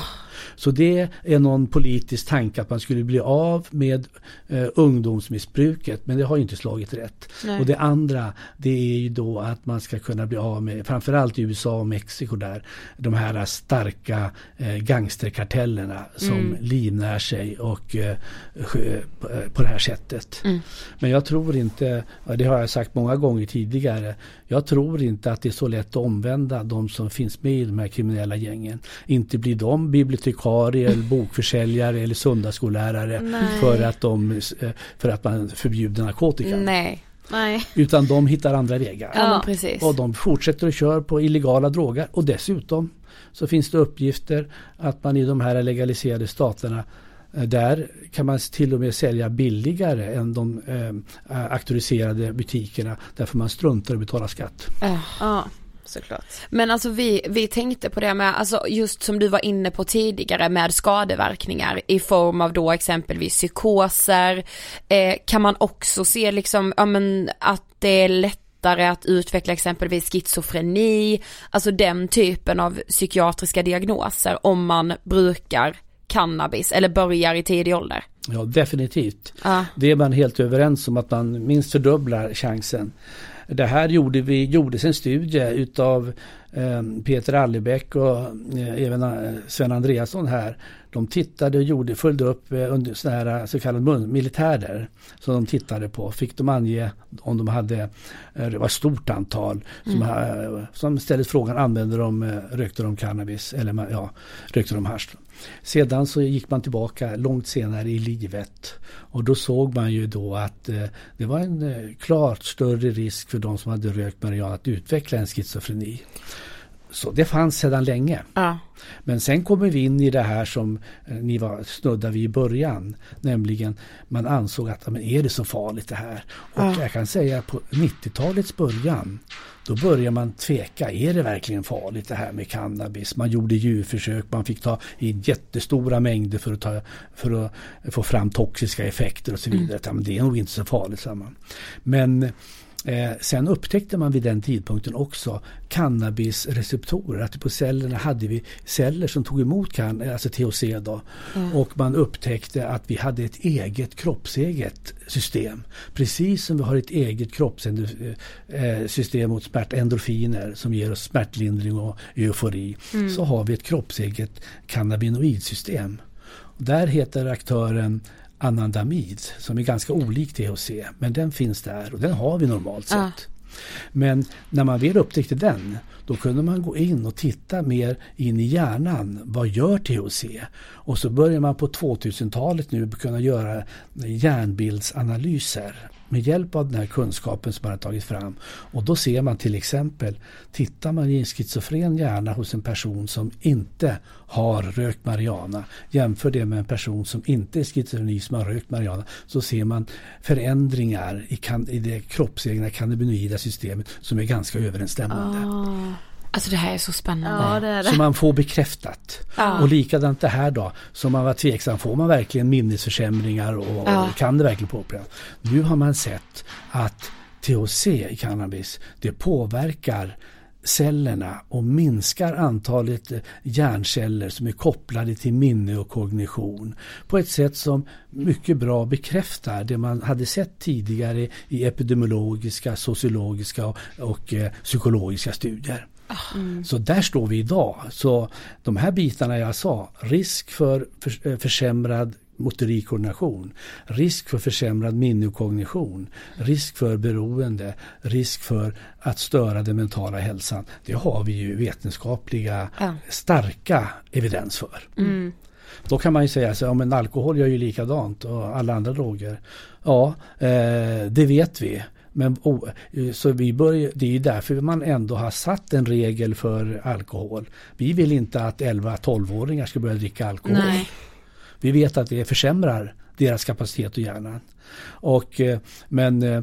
Så det är någon politisk tanke att man skulle bli av med eh, ungdomsmissbruket men det har ju inte slagit rätt.
Nej.
Och det andra det är ju då att man ska kunna bli av med, framförallt i USA och Mexiko där, de här starka eh, gangsterkartellerna som livnär sig och eh, eh, på det här sättet. Men jag tror inte, det har jag sagt många gånger tidigare, jag tror inte att det är så lätt att omvända de som finns med i de här kriminella gängen. Inte blir de bibliotekarier, eller bokförsäljare eller söndagsskollärare
Nej.
för att, de, för att man förbjuder narkotika.
Nej.
Nej.
Utan de hittar andra vägar.
Ja.
Och de fortsätter att köra på illegala droger. Och dessutom så finns det uppgifter att man i de här legaliserade staterna eh, där kan man till och med sälja billigare än de eh, auktoriserade butikerna därför man struntar i att betala skatt.
Ja.
Ja, såklart.
Men alltså vi, vi tänkte på det med, alltså just som du var inne på tidigare med skadeverkningar i form av då exempelvis psykoser. Eh, kan man också se liksom, ja men att det är lättare att utveckla exempelvis schizofreni, alltså den typen av psykiatriska diagnoser om man brukar cannabis eller börjar i tidig ålder?
Ja, definitivt.
Ja.
Det är man helt överens om att man minst fördubblar chansen. Det här gjorde vi, gjordes en studie utav eh, Peter Allebäck och eh, även eh, Sven Andreasson här. De tittade och gjorde, följde upp under sådana här så kallade militärer som de tittade på. Fick de ange om de hade, det var ett stort antal som, mm. som ställde frågan, använde de, rökte de cannabis eller ja, rökte de hasch. Sedan så gick man tillbaka långt senare i livet och då såg man ju då att eh, det var en eh, klart större risk för de som hade rökt marijuana att utveckla en schizofreni. Så det fanns sedan länge.
Ja.
Men sen kommer vi in i det här som eh, ni var snudda vid i början. Nämligen man ansåg att men är det så farligt det här? Och ja. jag kan säga på 90-talets början då börjar man tveka, är det verkligen farligt det här med cannabis? Man gjorde djurförsök, man fick ta in jättestora mängder för att, ta, för att få fram toxiska effekter och så vidare. Mm. Ja, men det är nog inte så farligt, sa man. Men Eh, sen upptäckte man vid den tidpunkten också cannabisreceptorer. Att på cellerna hade vi celler som tog emot can alltså THC. Då. Mm. Och man upptäckte att vi hade ett eget kroppseget system. Precis som vi har ett eget kroppssystem eh, mot smärt, endorfiner som ger oss smärtlindring och eufori. Mm. Så har vi ett kroppseget cannabinoidsystem. Där heter aktören anandamid som är ganska olik THC. Men den finns där och den har vi normalt sett. Ah. Men när man väl upptäckte den, då kunde man gå in och titta mer in i hjärnan. Vad gör THC? Och så börjar man på 2000-talet nu kunna göra hjärnbildsanalyser med hjälp av den här kunskapen som man har tagit fram. Och då ser man till exempel, tittar man i en schizofren hjärna hos en person som inte har rökt marijuana, jämför det med en person som inte är schizofreni som har rökt marijuana, så ser man förändringar i, kan, i det kroppsegna cannabinoida systemet som är ganska överensstämmande.
Ah. Alltså det här är så spännande.
Ja, det är
det. Så man får bekräftat. Ja. Och likadant det här då. Så man var tveksam, får man verkligen minnesförsämringar och ja. kan det verkligen påverka? Nu har man sett att THC i cannabis, det påverkar cellerna och minskar antalet hjärnceller som är kopplade till minne och kognition på ett sätt som mycket bra bekräftar det man hade sett tidigare i epidemiologiska, sociologiska och, och eh, psykologiska studier. Mm. Så där står vi idag. Så de här bitarna jag sa, risk för eh, försämrad motorikkoordination, risk för försämrad minnekognition, risk för beroende, risk för att störa den mentala hälsan. Det har vi ju vetenskapliga ja. starka evidens för. Mm. Då kan man ju säga att ja, men alkohol gör ju likadant och alla andra droger. Ja, eh, det vet vi. Men, oh, så vi börjar, det är därför man ändå har satt en regel för alkohol. Vi vill inte att 11-12-åringar ska börja dricka alkohol.
Nej.
Vi vet att det försämrar deras kapacitet och hjärnan. Och, eh, men eh,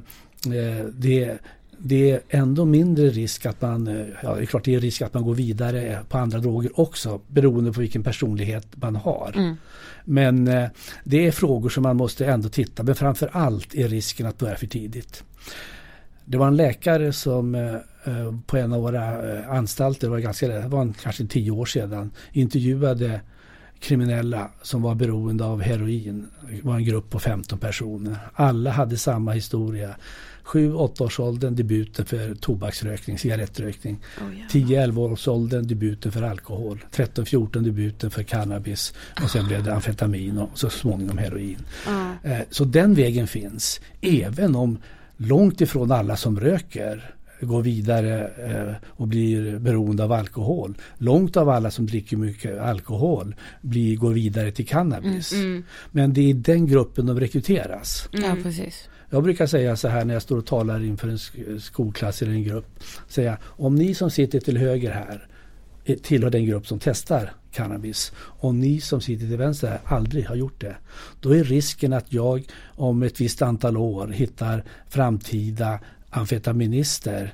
det, det är ändå mindre risk att man, eh, ja det är klart det är risk att man går vidare på andra droger också beroende på vilken personlighet man har. Mm. Men det är frågor som man måste ändå titta men framför allt är risken att börja för tidigt. Det var en läkare som eh, eh, på en av våra eh, anstalter, var, ganska, det var kanske tio år sedan, intervjuade kriminella som var beroende av heroin. Det var en grupp på 15 personer. Alla hade samma historia. 7-8 års åldern debuten för tobaksrökning, cigarettrökning. Oh, 10-11 års åldern debuten för alkohol. 13-14 debuten för cannabis. Och sen blev det amfetamin och så småningom heroin. Oh. Så den vägen finns. Även om långt ifrån alla som röker går vidare eh, och blir beroende av alkohol. Långt av alla som dricker mycket alkohol blir, går vidare till cannabis. Mm, mm. Men det är den gruppen de rekryteras.
Mm. Ja, precis.
Jag brukar säga så här när jag står och talar inför en skolklass eller en grupp. Säga, om ni som sitter till höger här eh, tillhör den grupp som testar cannabis och ni som sitter till vänster här aldrig har gjort det. Då är risken att jag om ett visst antal år hittar framtida amfetaminister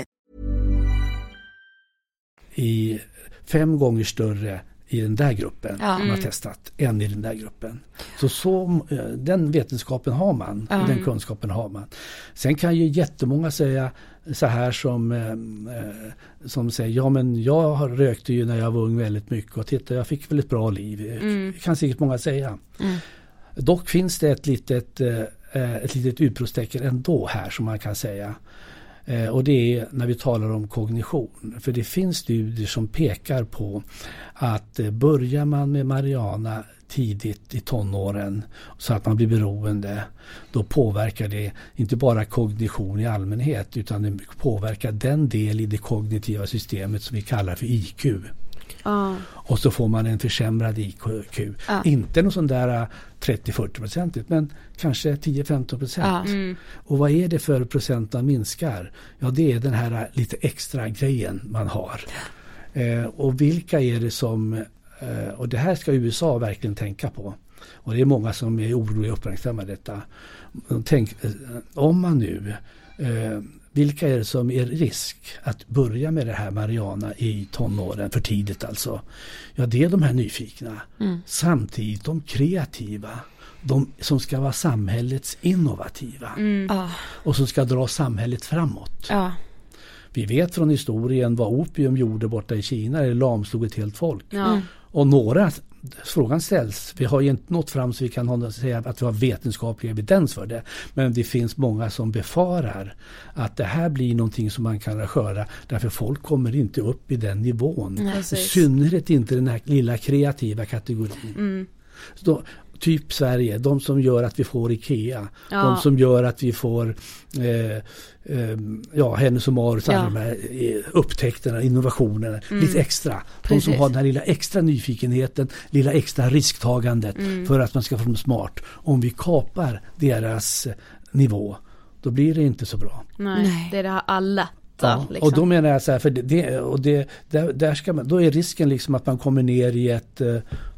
I fem gånger större i den där gruppen
Ja.
man har testat än i den där gruppen. Så, så eh, den vetenskapen har man, och den kunskapen har man. Sen kan ju jättemånga säga så här som, eh, eh, som säger ja men jag rökte ju när jag var ung väldigt mycket och titta jag fick väl ett bra liv. Det kan säkert många säga. Dock finns det ett litet, eh, ett litet utropstecken ändå här som man kan säga. Eh, och det är när vi talar om kognition. För det finns studier som pekar på att eh, börjar man med Mariana tidigt i tonåren så att man blir beroende då påverkar det inte bara kognition i allmänhet utan det påverkar den del i det kognitiva systemet som vi kallar för IQ.
Ja.
Och så får man en försämrad IQ. Inte någon sån där 30-40 procentigt men kanske 10-15 procent. Och vad är det för procent man minskar? Ja det är den här lite extra grejen man har. Eh, och vilka är det som, eh, och det här ska USA verkligen tänka på. Och det är många som är oroliga och uppmärksammar detta. Tänk, eh, om man nu eh, vilka är det som är risk att börja med det här Mariana i tonåren, för tidigt alltså? Ja, det är de här nyfikna. Samtidigt de kreativa. De som ska vara samhällets innovativa.
Ja.
Och som ska dra samhället framåt.
Ja.
Vi vet från historien vad opium gjorde borta i Kina. Det lamslog ett helt folk.
Ja.
Och några, frågan ställs, vi har ju inte nått fram så vi kan säga att vi har vetenskaplig evidens för det. Men det finns många som befarar att det här blir någonting som man kan sköra därför folk kommer inte upp i den nivån. I
precis.
synnerhet inte den här lilla kreativa kategorin. Så då, typ Sverige, de som gör att vi får IKEA.
Ja.
De som gör att vi får eh, eh, ja, Hennes och Mauritz, alla
Ja.
de här eh, upptäckterna, innovationerna, lite extra. De som
Precis.
har den här lilla extra nyfikenheten, lilla extra risktagandet för att man ska få dem smart. Om vi kapar deras nivå, då blir det inte så bra.
Nej,
Nej.
det är det här alla.
Ja,
liksom.
Och då menar jag så här, för det, det, och det, där, där ska man, då är risken liksom att man kommer ner i ett, eh,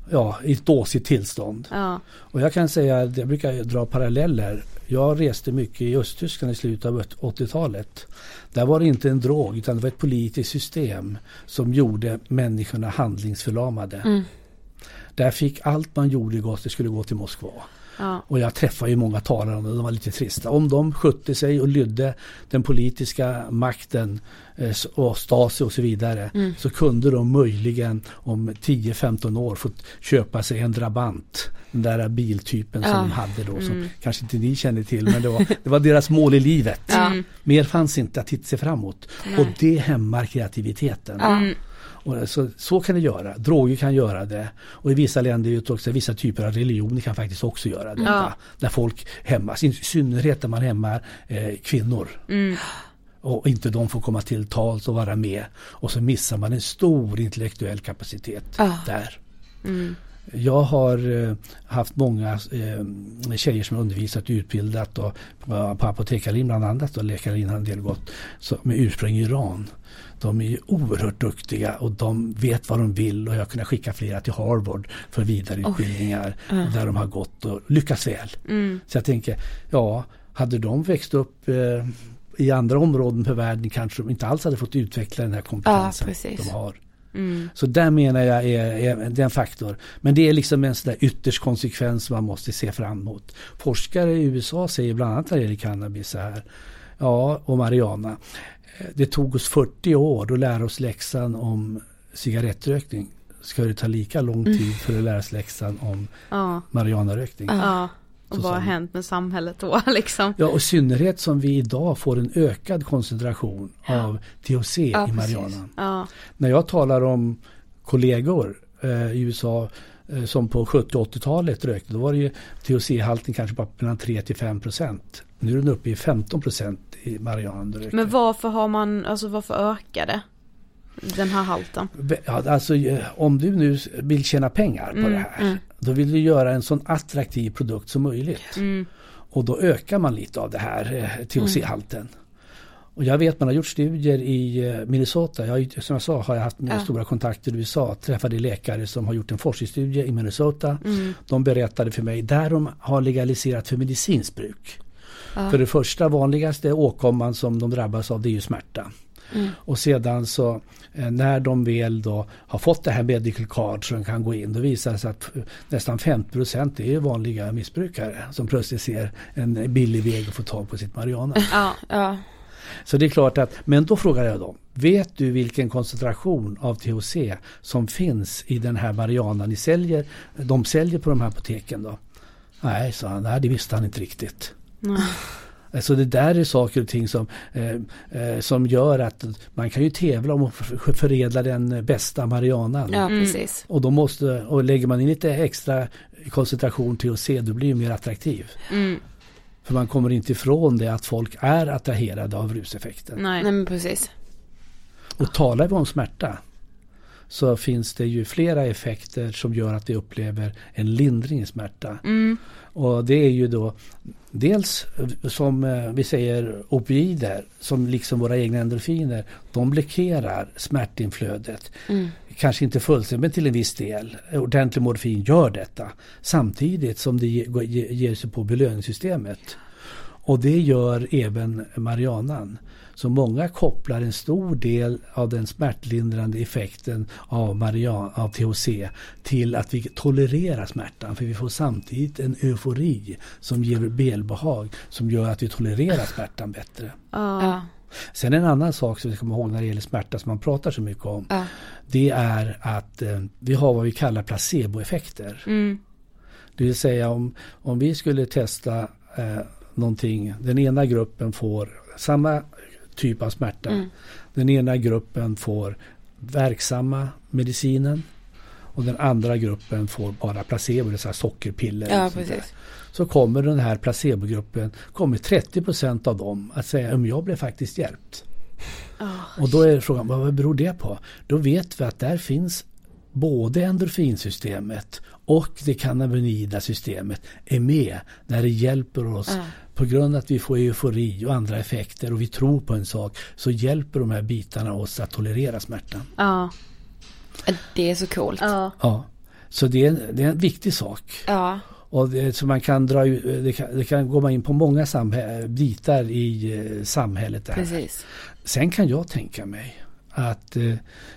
ja, i ett dåsigt tillstånd.
Ja.
Och jag kan säga, att jag brukar dra paralleller. Jag reste mycket i Östtyskland i slutet av 80-talet. Där var det inte en drog utan det var ett politiskt system som gjorde människorna handlingsförlamade. Där fick allt man gjorde gott, det skulle gå till Moskva.
Ja.
Och jag träffade ju många talare om det, de var lite trista. Om de skötte sig och lydde den politiska makten eh, och Stasi och så vidare så kunde de möjligen om 10-15 år fått köpa sig en Drabant. Den där biltypen som
Ja.
de hade då som kanske inte ni känner till men det var, det var deras mål i livet. Mer fanns inte att titta sig framåt. Och det hämmar kreativiteten. Och så, så kan det göra. Droger kan göra det. Och i vissa länder också vissa typer av religioner kan faktiskt också göra det.
Ja.
När folk hämmas. I synnerhet när man hämmar eh, kvinnor. Och inte de får komma till tals och vara med. Och så missar man en stor intellektuell kapacitet
Ja.
där. jag har eh, haft många eh, tjejer som undervisat och utbildat och, på, på Apotekarlin bland annat och Läkarlin har en del gått så, med ursprung i Iran. De är ju oerhört duktiga och de vet vad de vill och jag har kunnat skicka flera till Harvard för vidareutbildningar
Oh.
där de har gått och lyckats väl.
Mm.
Så jag tänker, ja, hade de växt upp eh, i andra områden på världen kanske de inte alls hade fått utveckla den här kompetensen
precis.
de har.
Mm.
Så där menar jag är, är, det är en faktor. Men det är liksom en sån ytterst konsekvens man måste se fram emot. Forskare i USA säger bland annat när det gäller cannabis så här. Ja, och marijuana. Det tog oss 40 år att lära oss läxan om cigarettrökning. Ska det ta lika lång tid för att lära sig läxan om
Ja,
marijuanarökning?
ja. Och vad har hänt med samhället då liksom?
Ja, och i synnerhet som vi idag får en ökad koncentration av THC
Ja,
i
precis.
marijuanan.
Ja,
När jag talar om kollegor eh, i USA eh, som på 70 och 80-talet rökte, då var det ju THC-halten kanske bara mellan 3 till 5 procent. Nu är den uppe i 15 procent i marijuana.
men varför har man, alltså varför ökar det? Den här halten?
Ja, alltså, eh, om du nu vill tjäna pengar på
Mm,
det här, då vill du göra en sån attraktiv produkt som möjligt.
Mm.
Och då ökar man lite av det här eh, THC-halten. Och jag vet man har gjort studier i eh, Minnesota. Jag, som jag sa har jag haft
Ja.
stora kontakter i USA. Träffade läkare som har gjort en forskningsstudie i Minnesota.
Mm.
De berättade för mig där de har legaliserat för medicinskt bruk.
Ja.
För det första vanligaste åkomman som de drabbas av det är ju smärta.
Mm.
Och sedan så eh, när de väl då har fått det här medical card så de kan gå in då visar det sig att eh, nästan 50% är vanliga missbrukare som plötsligt ser en billig väg att få tag på sitt marijuana.
Ja,
Ja.
Så det är klart att, men då frågar jag dem, vet du vilken koncentration av THC som finns i den här marijuanan ni säljer, de säljer på de här apoteken då? Nej, sa han, nej det visste han inte riktigt.
Nej.
Alltså det där är saker och ting som, eh, eh, som gör att man kan ju tävla om att förädla den bästa marijuanan.
ja,
Mm.
precis.
Och då måste, och lägger man in lite extra koncentration THC då blir det mer attraktiv.
Mm.
För man kommer inte ifrån det att folk är attraherade av ruseffekten.
Nej.
Nej men precis.
Och talar vi om smärta så finns det ju flera effekter som gör att vi upplever en lindring i smärta.
Mm.
Och det är ju då dels som eh, vi säger opioider som liksom våra egna endorfiner de blockerar smärtinflödet.
Mm.
Kanske inte fullständigt men till en viss del. Ordentlig morfin gör detta samtidigt som det ger sig på belöningssystemet. Och det gör även marijuanan. Så många kopplar en stor del av den smärtlindrande effekten av, marijuana, av THC till att vi tolererar smärtan. För vi får samtidigt en eufori som ger välbehag som gör att vi tolererar smärtan bättre.
Ja.
Sen en annan sak som vi ska komma ihåg när det gäller smärta som man pratar så mycket om.
Ja.
Det är att eh, vi har vad vi kallar placeboeffekter.
Mm.
Det vill säga om, om vi skulle testa eh, någonting. Den ena gruppen får samma typ av smärta.
Mm.
Den ena gruppen får verksamma medicinen. Och den andra gruppen får bara placebo, det vill sockerpiller.
Ja.
Så kommer den här placebogruppen, kommer 30% av dem att säga att jag blev faktiskt hjälpt. Och då är frågan, vad beror det på? Då vet vi att där finns både endorfinsystemet och det cannabinoida systemet är med när det hjälper oss.
Ja.
På grund av att vi får eufori och andra effekter och vi tror på en sak så hjälper de här bitarna oss att tolerera smärtan.
Ja.
Det är så coolt.
Ja.
Ja. Så det är, en, det är en viktig sak.
Ja.
Och det, så man kan dra det kan, det kan gå in på många bitar i eh, samhället. Där.
Precis.
Sen kan jag tänka mig att, eh,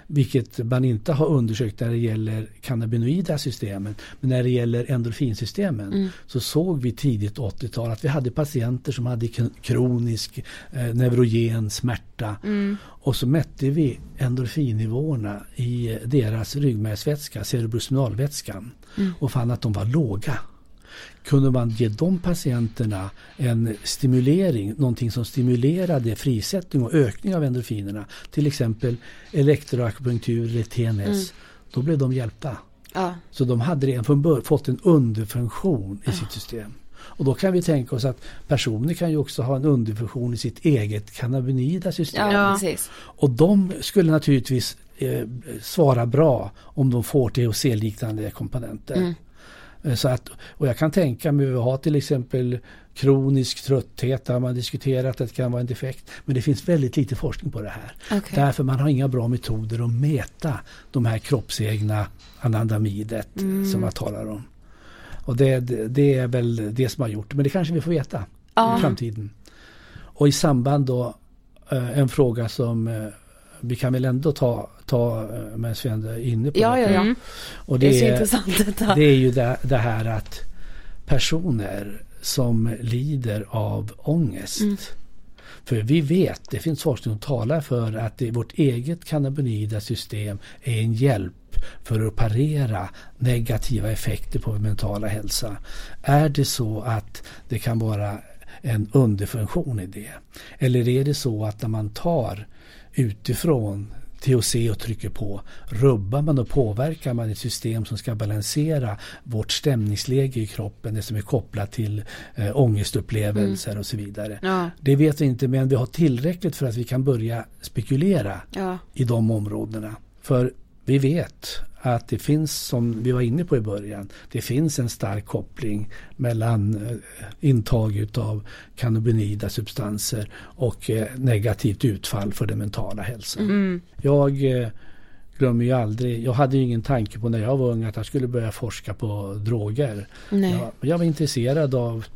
vilket man inte har undersökt när det gäller cannabinoida systemen, men när det gäller endorfinsystemen
Mm.
så såg vi tidigt 80-tal att vi hade patienter som hade kronisk eh, neurogen smärta
Mm.
och så mätte vi endorfinnivåerna i eh, deras ryggmärgsvätska, cerebrospinalvätskan
Mm.
och fann att de var låga. Kunde man ge de patienterna en stimulering, någonting som stimulerade frisättning och ökning av endorfinerna, till exempel elektroakupunktur eller TNS, då blev de hjälpta.
Ja.
Så de hade redan fått en underfunktion i sitt system. Och då kan vi tänka oss att personer kan ju också ha en underfunktion i sitt eget cannabinoida system.
Ja,
Ja.
Och de skulle naturligtvis eh, svara bra om de får THC-liknande komponenter.
Mm.
Eh, Så att, och jag kan tänka mig att ha till exempel kronisk trötthet, där har man diskuterat att det kan vara en defekt. Men det finns väldigt lite forskning på det här.
Okej.
Därför man har inga bra metoder att mäta de här kroppsegna anandamidet som man talar om. Och det, det, det är väl det som har gjort det. Men det kanske vi får veta
Ja.
i framtiden. Och i samband då eh, en fråga som eh, vi kan väl ändå ta, ta eh, medan vi ändå är inne på
Ja,
det.
ja, ja.
Och
Det är så
är-
intressant detta.
det är ju det, det här att personer som lider av ångest. För vi vet, det finns forskning som talar för att det, vårt eget cannabinoida system är en hjälp för att parera negativa effekter på vår mentala hälsa. Är det så att det kan vara en underfunktion i det? Eller är det så att när man tar utifrån THC och trycker på rubbar man och påverkar man ett system som ska balansera vårt stämningsläge i kroppen, det som är kopplat till eh, ångestupplevelser och så vidare.
Ja.
Det vet vi inte men vi har tillräckligt för att vi kan börja spekulera
Ja.
i de områdena. För vi vet att det finns, som vi var inne på i början, det finns en stark koppling mellan eh, intag utav cannabinoida substanser och eh, negativt utfall för den mentala hälsan.
Mm.
Jag eh, glömmer ju aldrig, jag hade ju ingen tanke på när jag var ung att jag skulle börja forska på droger.
Nej.
Jag, jag var intresserad av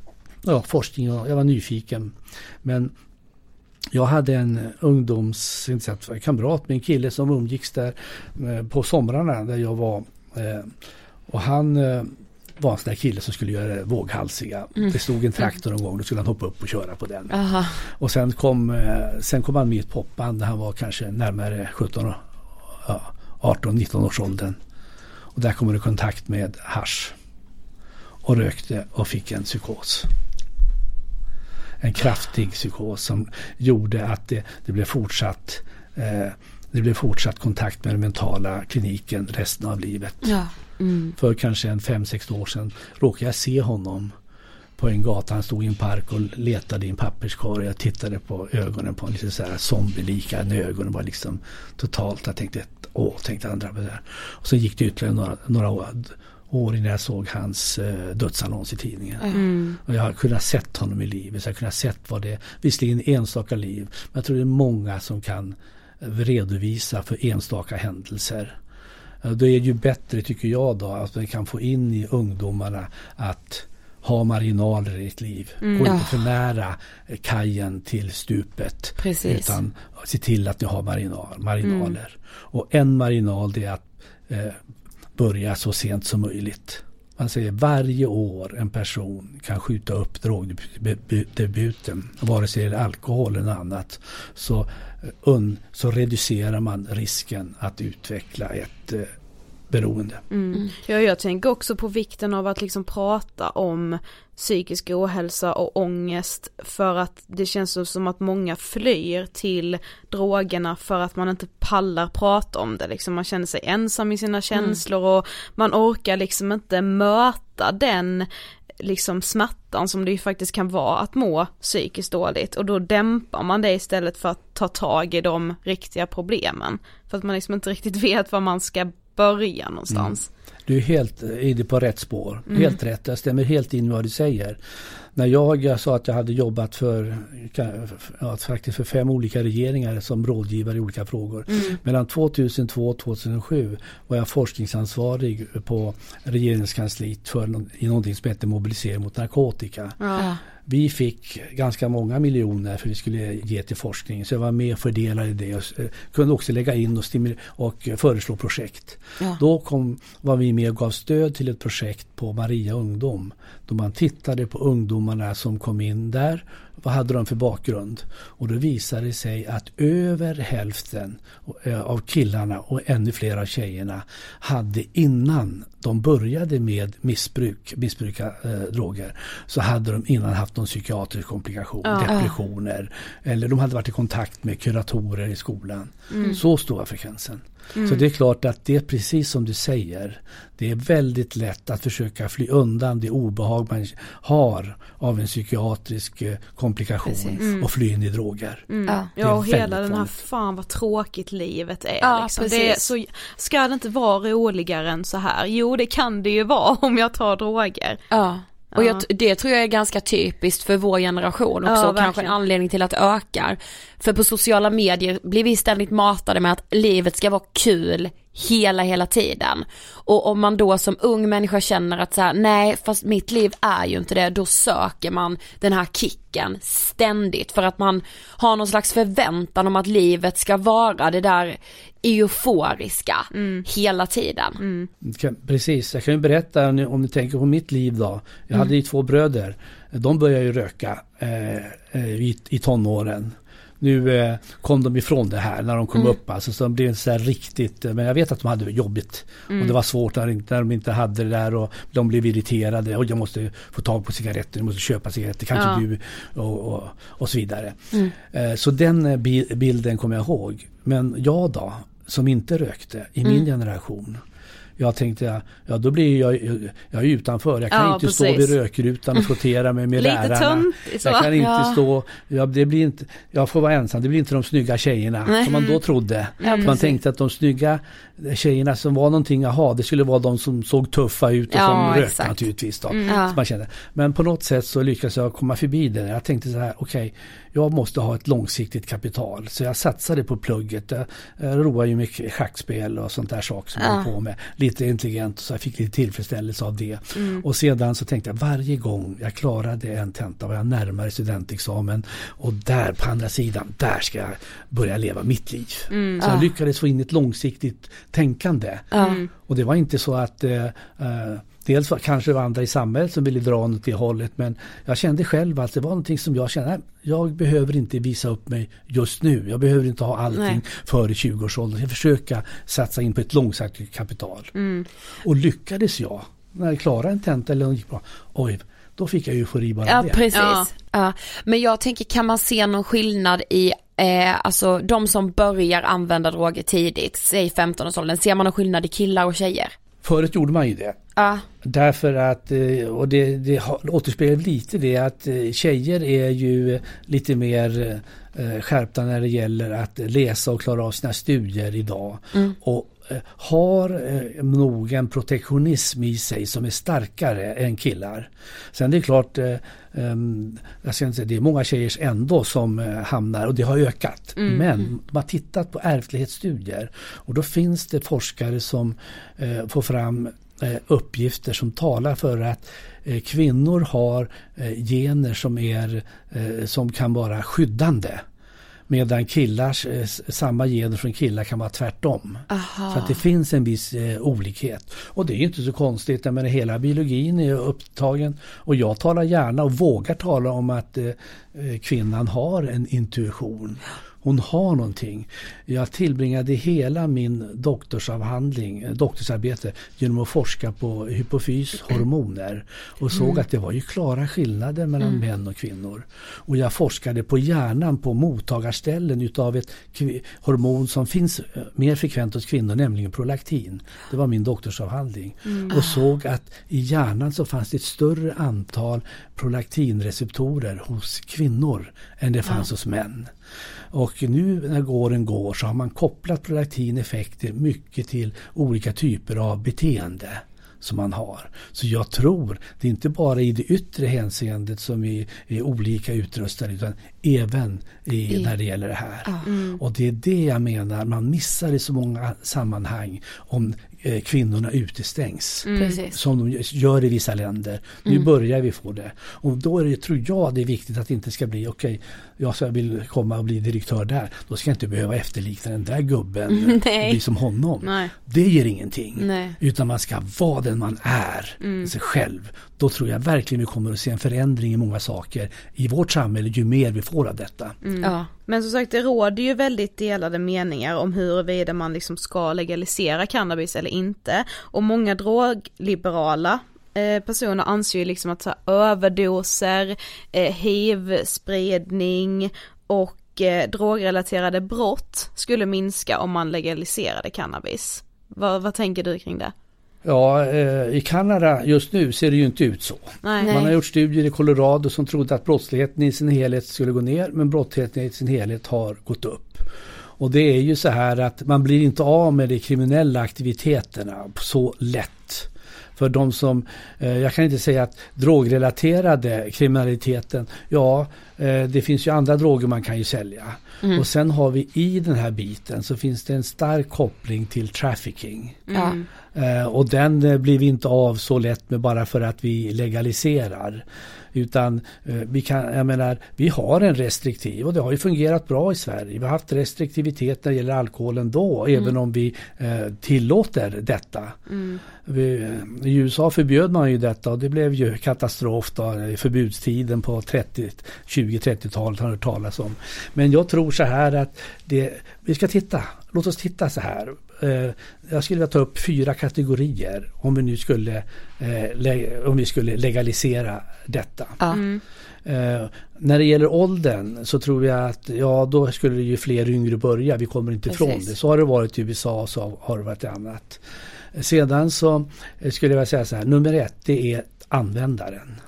ja, forskning och jag var nyfiken. Men jag hade en ungdoms, inte så att- kamrat en kille som umgicks där eh, på somrarna där jag var. Eh, och han eh, var en sån där kille som skulle göra våghalsiga. Det stod en traktor någon gång, då skulle han hoppa upp och köra på den.
Aha.
Och sen kom, eh, sen kom han med i ett popband när han var kanske närmare 17, och- ja, 18-19 års åldern. Och där kom han i kontakt med hasch Och rökte och fick en psykos. En kraftig psykos som gjorde att det, det blev fortsatt eh, det blev fortsatt kontakt med den mentala kliniken resten av livet.
Ja. Mm.
För kanske en 5-6 år sedan råkade jag se honom på en gata. Han stod i en park och letade i en papperskorg. Jag tittade på ögonen på honom, lite så här zombie-lika. Ögonen var liksom totalt. Jag tänkte, åh, tänkte han drabbade där. Och så gick det ytterligare några, några år, år innan jag såg hans eh, dödsannons i tidningen.
Mm.
Och jag har kunnat sett honom i livet. Så jag har kunnat sett vad det är. Visserligen enstaka liv. Men jag tror det är många som kan redovisa för enstaka händelser. Eh, Då är det ju bättre tycker jag då att man kan få in i ungdomarna att ha marginaler i ett liv. Gå inte för nära eh, kajen till stupet.
Precis.
Utan se till att ni har marginal, marginaler. Och en marginal det är att eh, börja så sent som möjligt. Man säger varje år en person kan skjuta upp drogdebuten, vare sig det är alkohol eller annat, så, eh, un, så reducerar man risken att utveckla ett eh, beroende.
Mm. Ja, jag tänker också på vikten av att liksom prata om psykisk ohälsa och ångest för att det känns som att många flyr till drogerna för att man inte pallar prata om det. Liksom man känner sig ensam i sina känslor och man orkar liksom inte möta den liksom smärtan som det ju faktiskt kan vara att må psykiskt dåligt. Och då dämpar man det istället för att ta tag i de riktiga problemen. För att man liksom inte riktigt vet var man ska börja någonstans.
Du är helt inne på rätt spår. Helt rätt. Jag stämmer helt in vad du säger. När jag, sa att jag hade jobbat för, ja, faktiskt för fem olika regeringar som rådgivare i olika frågor. Mellan 2002 och 2007 var jag forskningsansvarig på regeringskansliet för i någonting som heter mobilisering mot narkotika.
Ja.
Vi fick ganska många miljoner för vi skulle ge till forskning. Så jag var med och fördelade det och kunde också lägga in och, och föreslå projekt.
Ja.
Då kom, var vi med och gav stöd till ett projekt på Maria Ungdom. Då man tittade på ungdomarna som kom in där. Vad hade de för bakgrund? Och då visade det sig att över hälften eh, av killarna och ännu fler av tjejerna hade innan de började med missbruk, missbruka eh, droger, så hade de innan haft någon psykiatrisk komplikation, depressioner, eller de hade varit i kontakt med kuratorer i skolan. Så stor var frekvensen. Så det är klart att det är precis som du säger. Det är väldigt lätt att försöka fly undan det obehag man har av en psykiatrisk eh, komplikation
Precis.
och fly in i droger. Är
Ja och hela den här
vanligt.
fan vad tråkigt livet är
Ja,
liksom. Det är
precis.
så, ska det inte vara roligare än så här? Jo det kan det ju vara om jag tar droger.
Ja. Och
Ja.
jag, det tror jag är ganska typiskt för vår generation också,
Ja,
och kanske en anledning till att det ökar. För på sociala medier blir vi ständigt matade med att livet ska vara kul hela, hela tiden. Och om man då som ung människa känner att så här, nej fast mitt liv är ju inte det, då söker man den här kicken ständigt för att man har någon slags förväntan om att livet ska vara det där euforiska hela tiden.
Kan- Precis, jag kan ju berätta om ni, tänker på mitt liv då. Jag hade ju två bröder. De började ju röka eh, eh, i, i tonåren. Nu eh, kom de ifrån det här när de kom upp alltså, så de blev så här riktigt, eh, men jag vet att de hade det jobbigt. Och det var svårt när, när de inte hade det där och de blev irriterade och jag måste få tag på cigaretter, jag måste köpa cigaretter, kanske
Ja.
du och, och, och så vidare. Eh, så den eh, bi- bilden kommer jag ihåg. Men jag då, som inte rökte i min generation. Jag tänkte, ja då blir jag, jag är utanför. Jag kan
Ja,
inte stå
precis.
vid rökrutan och frottera mig med lärarna.
så.
Jag kan inte
Ja.
stå, ja, det blir inte, jag får vara ensam, det blir inte de snygga tjejerna
Nej.
som man då trodde. man
precis.
tänkte att de snygga tjejerna som var någonting, aha, det skulle vara de som såg tuffa ut och
Ja,
som rökte
exakt.
naturligtvis. Då,
Ja.
som man kände. Men på något sätt så lyckades jag komma förbi det. Jag tänkte så här, okej, jag måste ha ett långsiktigt kapital. Så jag satsade på plugget. Jag, roade ju mycket schackspel och sånt där saker som jag
Ja.
höll på med. Lite intelligent så jag fick lite tillfredsställelse av det. Och sedan så tänkte jag varje gång jag klarade en tenta var jag närmare studentexamen. Och där på andra sidan, där ska jag börja leva mitt liv. Så jag lyckades få in ett långsiktigt tänkande. Och det var inte så att eh, eh, Dels var, kanske det var andra i samhället som ville dra åt det hållet men jag kände själv att det var någonting som jag kände, nej, jag behöver inte visa upp mig just nu. Jag behöver inte ha allting
Nej.
före 20-årsåldern. Jag försöka satsa in på ett långsiktigt kapital. Och lyckades jag, när jag klarade en tenta eller något gick bra, oj, då fick jag eufori bara
Ja
det.
precis.
Ja.
Ja. Men jag tänker kan man se någon skillnad i eh, alltså de som börjar använda droger tidigt, säg 15-årsåldern, ser man någon skillnad i killar och tjejer?
Förut gjorde man ju det.
Ja,
Därför att, eh, och det, det återspeglar lite det att eh, tjejer är ju lite mer eh, skärpta när det gäller att läsa och klara av sina studier idag. Och eh, har eh, nog en protektionism i sig som är starkare än killar. Sen det är klart, eh, ehm, jag ska inte säga, det är många tjejer ändå som eh, hamnar och det har ökat. Men man har tittat på ärftlighetsstudier och då finns det forskare som eh, får fram eh, uppgifter som talar för att eh, kvinnor har eh, gener som, är, eh, som kan vara skyddande. Medan killars, eh, samma gener från killar kan vara tvärtom. Så att det finns en viss eh, olikhet. Och det är ju inte så konstigt, menar hela biologin är upptagen. Och jag talar gärna och vågar tala om att eh, eh, kvinnan har en intuition. Hon har någonting. Jag tillbringade hela min doktorsavhandling, eh, doktorsarbete genom att forska på hypofyshormoner och såg att det var ju klara skillnader mellan män och kvinnor. Och jag forskade på hjärnan på mottagarställen utav ett hormon som finns eh, mer frekvent hos kvinnor, nämligen prolaktin. Det var min doktorsavhandling. Och såg att i hjärnan så fanns det ett större antal prolaktinreceptorer hos kvinnor än det fanns hos män. Och nu när åren går så har man kopplat prolaktineffekter mycket till olika typer av beteende som man har. Så jag tror, det är inte bara i det yttre hänseendet som vi är olika utrustade utan även i, när det gäller det här. Och det är det jag menar, man missar i så många sammanhang om kvinnorna utestängs.
precis.
Som de gör i vissa länder. Nu börjar vi få det. Och då är det, tror jag det är viktigt att det inte ska bli okej, jag ska vill komma och bli direktör där. Då ska jag inte behöva efterlikna den där gubben och
Nej.
bli som honom.
Nej.
Det ger ingenting.
Nej.
Utan man ska vara den man är, sig själv. Då tror jag verkligen vi kommer att se en förändring i många saker i vårt samhälle ju mer vi får av detta.
ja.
Men som sagt det råder ju väldigt delade meningar om huruvida man liksom ska legalisera cannabis eller inte. Och många drogliberala eh, personer anser ju liksom att så här, överdoser, eh, hiv-spridning och eh, drogrelaterade brott skulle minska om man legaliserade cannabis. Vad, vad tänker du kring det?
Ja, eh, i Kanada just nu ser det ju inte ut så.
Nej.
Man har gjort studier i Colorado som trodde att brottsligheten i sin helhet skulle gå ner men brottsligheten i sin helhet har gått upp. Och det är ju så här att man blir inte av med de kriminella aktiviteterna så lätt. För de som, eh, jag kan inte säga att drogrelaterade kriminaliteten, ja det finns ju andra droger man kan ju sälja. Och sen har vi i den här biten så finns det en stark koppling till trafficking.
Ja.
Eh, och den eh, blir vi inte av så lätt med bara för att vi legaliserar. Utan eh, vi kan, jag menar, vi har en restriktiv och det har ju fungerat bra i Sverige. Vi har haft restriktivitet när det gäller alkoholen då, även om vi eh, tillåter detta. Vi, eh, I USA förbjöd man ju detta och det blev ju katastrof då, förbudstiden på 30, 20-30-talet har hört talas om. Men jag tror så här att det, vi ska titta, låt oss titta så här. Eh, jag skulle vilja ta upp fyra kategorier om vi nu skulle, eh, om vi skulle legalisera detta.
Ja.
Eh, när det gäller åldern så tror jag att ja, då skulle det ju fler yngre börja. Vi kommer inte ifrån det. Så har det varit i USA och så har det varit annat. Sedan så eh, skulle jag vilja säga så här. Nummer ett det är användaren.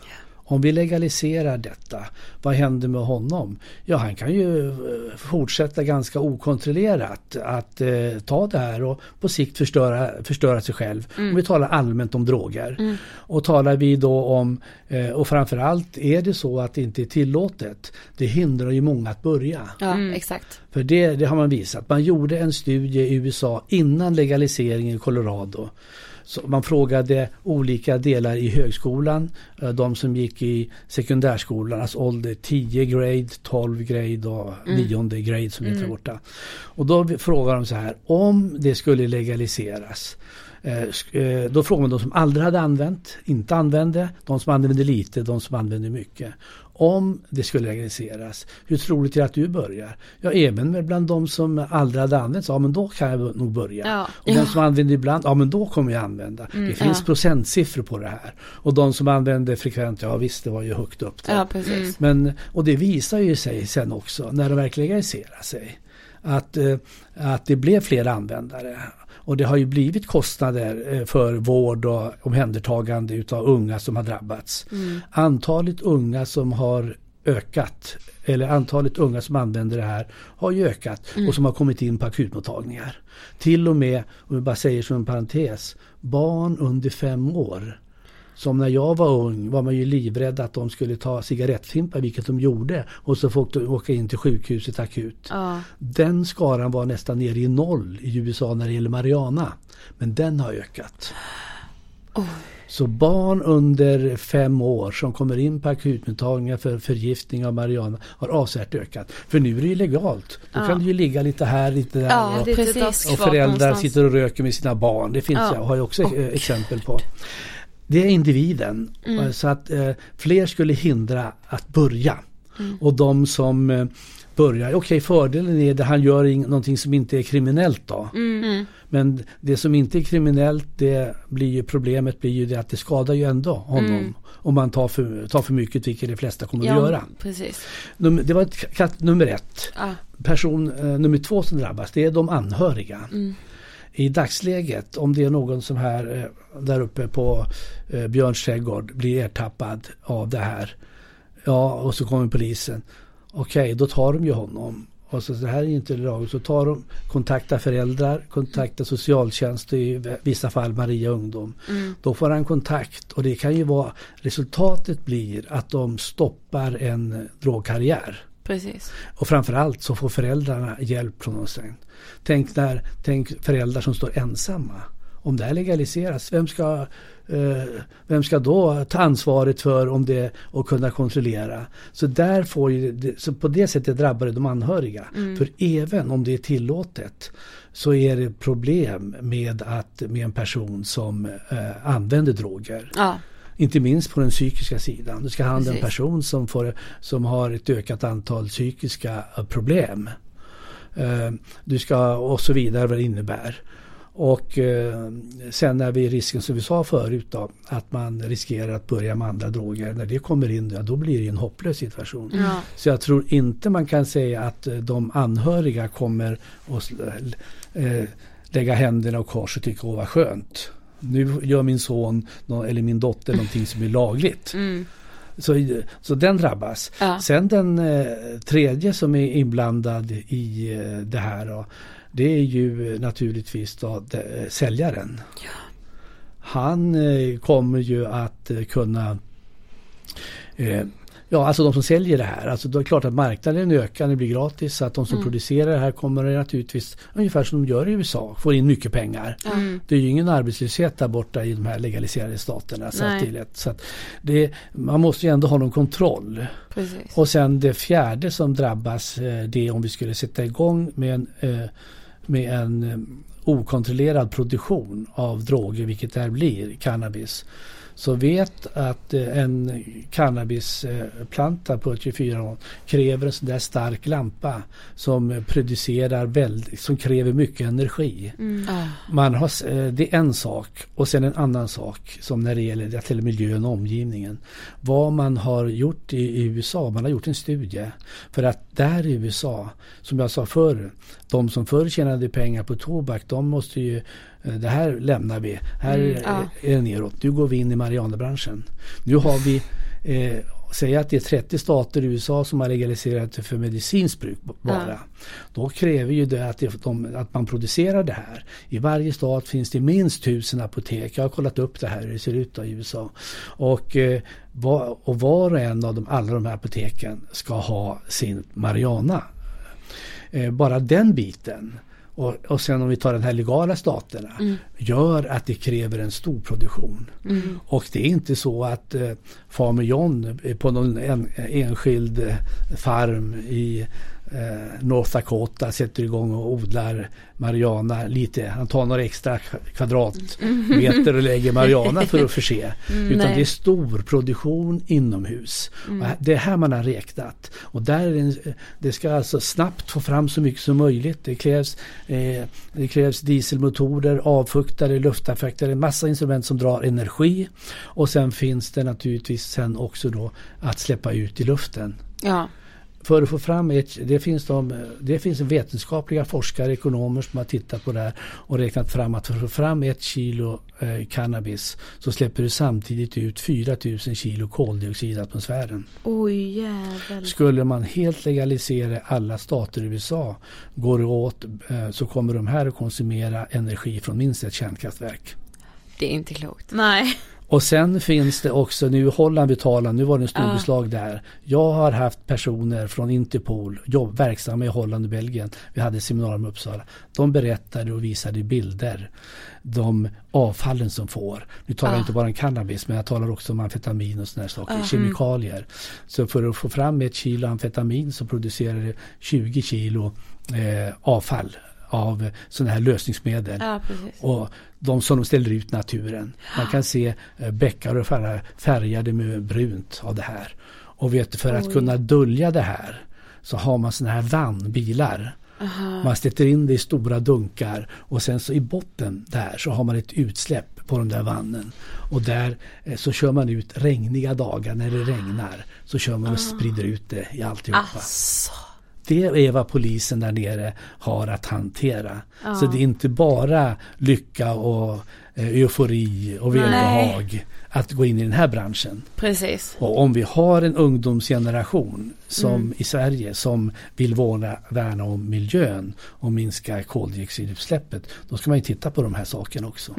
Om vi legaliserar detta, vad händer med honom? Ja, han kan ju eh, fortsätta ganska okontrollerat att eh, ta det här och på sikt förstöra, förstöra sig själv. Om vi talar allmänt om droger. Och talar vi då om, eh, och framförallt är det så att det inte är tillåtet, det hindrar ju många att börja.
Ja, exakt.
För det, det har man visat. Man gjorde en studie i USA innan legaliseringen i Colorado. Så man frågade olika delar i högskolan, eh, de som gick i sekundärskolan, alltså ålder 10 grade, 12 grade och 9 grade som heter borta. Och då frågade de så här, om det skulle legaliseras, eh, eh, då frågade man de som aldrig hade använt, inte använde, de som använde lite, de som använde mycket. Om det skulle legaliseras, hur troligt är det att du börjar? Ja, även med bland de som aldrig hade använt, ja men då kan jag nog börja.
Ja.
Och de som använder ibland, ja men då kommer jag använda. det finns procentsiffror på det här. Och de som använder frekvent, ja visst det var ju högt upp.
Ja, precis.
Men, och det visar ju sig sen också när det verkligen legaliserar sig. Att, eh, att det blev fler användare. Och det har ju blivit kostnader eh, för vård och omhändertagande utav unga som har drabbats. Antalet unga som har ökat, eller antalet unga som använder det här har ju ökat och som har kommit in på akutmottagningar. Till och med, om vi bara säger som en parentes, barn under fem år som när jag var ung var man ju livrädd att de skulle ta cigarettfimpar, vilket de gjorde. Och så fick de åka in till sjukhuset akut.
Ja.
Den skaran var nästan nere i noll i USA när det gäller Mariana. Men den har ökat. Så barn under fem år som kommer in på akutmottagningar för förgiftning av marijuana har avsevärt ökat. För nu är det ju legalt. Då kan det ju ligga lite här, lite där.
Ja,
och,
daskfat
och föräldrar
någonstans.
sitter och röker med sina barn. Det finns
Ja.
jag har jag också eh, exempel på. Det är individen.
Mm.
Eh, Så att eh, fler skulle hindra att börja.
Mm.
Och de som eh, börjar, okej fördelen är att han gör ing- någonting som inte är kriminellt då.
Mm.
Men det som inte är kriminellt det blir ju problemet blir ju det att det skadar ju ändå honom. Om man tar för, tar för mycket vilket de flesta kommer att göra.
precis.
Num- Det var ett, kat, nummer ett.
Ja.
Person eh, nummer två som drabbas det är de anhöriga. I dagsläget om det är någon som här eh, där uppe på eh, Björns trädgård blir ertappad av det här. Ja och så kommer polisen. Okej då tar de ju honom. Och så det här är inte lagligt. Så tar de, kontaktar föräldrar, kontaktar socialtjänst i vissa fall Maria Ungdom. Då får han kontakt och det kan ju vara resultatet blir att de stoppar en drogkarriär.
Precis.
Och framförallt så får föräldrarna hjälp från oss. Tänk, när, tänk föräldrar som står ensamma. Om det här legaliseras, vem ska, eh, vem ska då ta ansvaret för om det och kunna kontrollera? Så, där får ju, så på det sättet drabbar det de anhöriga. För även om det är tillåtet så är det problem med, att, med en person som eh, använder droger.
Ja,
Inte minst på den psykiska sidan. Du ska ha hand om en person som, får, som har ett ökat antal psykiska problem. Eh, Du ska och så vidare vad det innebär. Och eh, sen är vi risken som vi sa förut då, att man riskerar att börja med andra droger. När det kommer in ja, då blir det en hopplös situation.
Ja.
Så jag tror inte man kan säga att eh, de anhöriga kommer att eh, lägga händerna och kors och tycka åh vad skönt. Nu gör min son eller min dotter någonting som är lagligt.
Mm.
Så, så den drabbas.
Ja.
Sen den eh, tredje som är inblandad i eh, det här då, det är ju naturligtvis då, de, eh, säljaren. Han eh, kommer ju att kunna Ja, alltså de som säljer det här. Alltså då är det klart att marknaden ökar, det blir gratis. Så att de som producerar det här kommer det naturligtvis, ungefär som de gör i USA, får in mycket pengar. Det är ju ingen arbetslöshet där borta i de här legaliserade staterna. Så, att
Nej.
det är lätt. Så att det, man måste ju ändå ha någon kontroll.
Precis.
Och sen det fjärde som drabbas eh, det är om vi skulle sätta igång med en, eh, med en eh, okontrollerad produktion av droger, vilket det här blir, cannabis. Så vet att eh, en cannabisplanta på 24 år kräver en sån där stark lampa som producerar väldigt, som kräver mycket energi.
Ja.
Man har, eh, det är en sak och sen en annan sak som när det gäller till miljön och omgivningen. Vad man har gjort i, USA, man har gjort en studie. För att där i USA, som jag sa förr, de som förr tjänade pengar på tobak, de måste ju det här lämnar vi. Här
ja.
är det neråt. Nu går vi in i marijuanabranschen. Nu har vi eh, Säg att det är 30 stater i USA som har legaliserat det för medicinskt bruk bara. Då kräver ju det att, det de, att man producerar det här. I varje stat finns det minst tusen apotek. Jag har kollat upp det här hur det ser ut i USA. Och, eh, var, och var och en av de, alla de här apoteken ska ha sin marijuana. Eh, bara den biten. Och, och sen om vi tar de här legala staterna gör att det kräver en stor produktion. Och det är inte så att eh, Farmer John eh, på någon en, enskild eh, farm i North Dakota sätter igång och odlar marijuana lite. Han tar några extra kva- kvadratmeter och lägger marijuana för att förse. Utan
nej.
det är stor produktion inomhus. Här- det är här man har räknat. Och där en, det ska alltså snabbt få fram så mycket som möjligt. Det krävs, eh, det krävs dieselmotorer, avfuktare, luftaffektare, massa instrument som drar energi. Och sen finns det naturligtvis sen också då att släppa ut i luften.
Ja.
För att få fram ett, det finns, de, det finns vetenskapliga forskare, ekonomer som har tittat på det här och räknat fram att för att få fram ett kilo eh, cannabis så släpper du samtidigt ut 4000 kilo koldioxid i atmosfären.
Oj jävel.
Skulle man helt legalisera alla stater i USA går det åt eh, så kommer de här att konsumera energi från minst ett kärnkraftverk.
Det är inte klokt.
Nej.
Och sen finns det också, nu Holland vi talar, nu var det en stor beslag där. Jag har haft personer från Interpol, jobb, verksamma i Holland och Belgien. Vi hade seminarium i Uppsala. De berättade och visade bilder. De avfallen som får. Nu talar jag inte bara om cannabis men jag talar också om amfetamin och sådana saker. Kemikalier. Så för att få fram ett kilo amfetamin så producerar det 20 kilo eh, avfall av sådana här lösningsmedel.
Ja.
Och de som de ställer ut i naturen. Man kan se eh, bäckar och färgade med brunt av det här. Och vet för att kunna dölja det här så har man sådana här vannbilar. Man sätter in det i stora dunkar och sen så i botten där så har man ett utsläpp på de där vannen. Och där eh, så kör man ut regniga dagar när det regnar. Så kör man och sprider ut det i alltihopa.
Asså.
Det är vad polisen där nere har att hantera. Så det är inte bara lycka och eh, eufori och välbehag att gå in i den här branschen.
Precis.
Och om vi har en ungdomsgeneration som i Sverige som vill vårda, värna om miljön och minska koldioxidutsläppet, då ska man ju titta på de här sakerna också.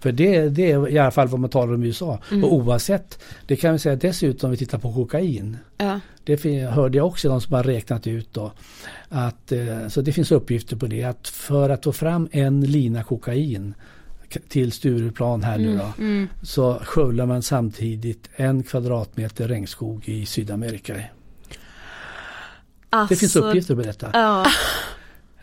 För det, det är i alla fall vad man talar om i USA. Och oavsett, det kan vi säga dessutom om vi tittar på kokain.
Ja.
Det hörde jag också de som har räknat ut då. Att, eh, så det finns uppgifter på det. Att för att få fram en lina kokain till Stureplan här nu då. Så skövlar man samtidigt en kvadratmeter regnskog i Sydamerika.
Alltså,
Det finns uppgifter på detta.
Ja.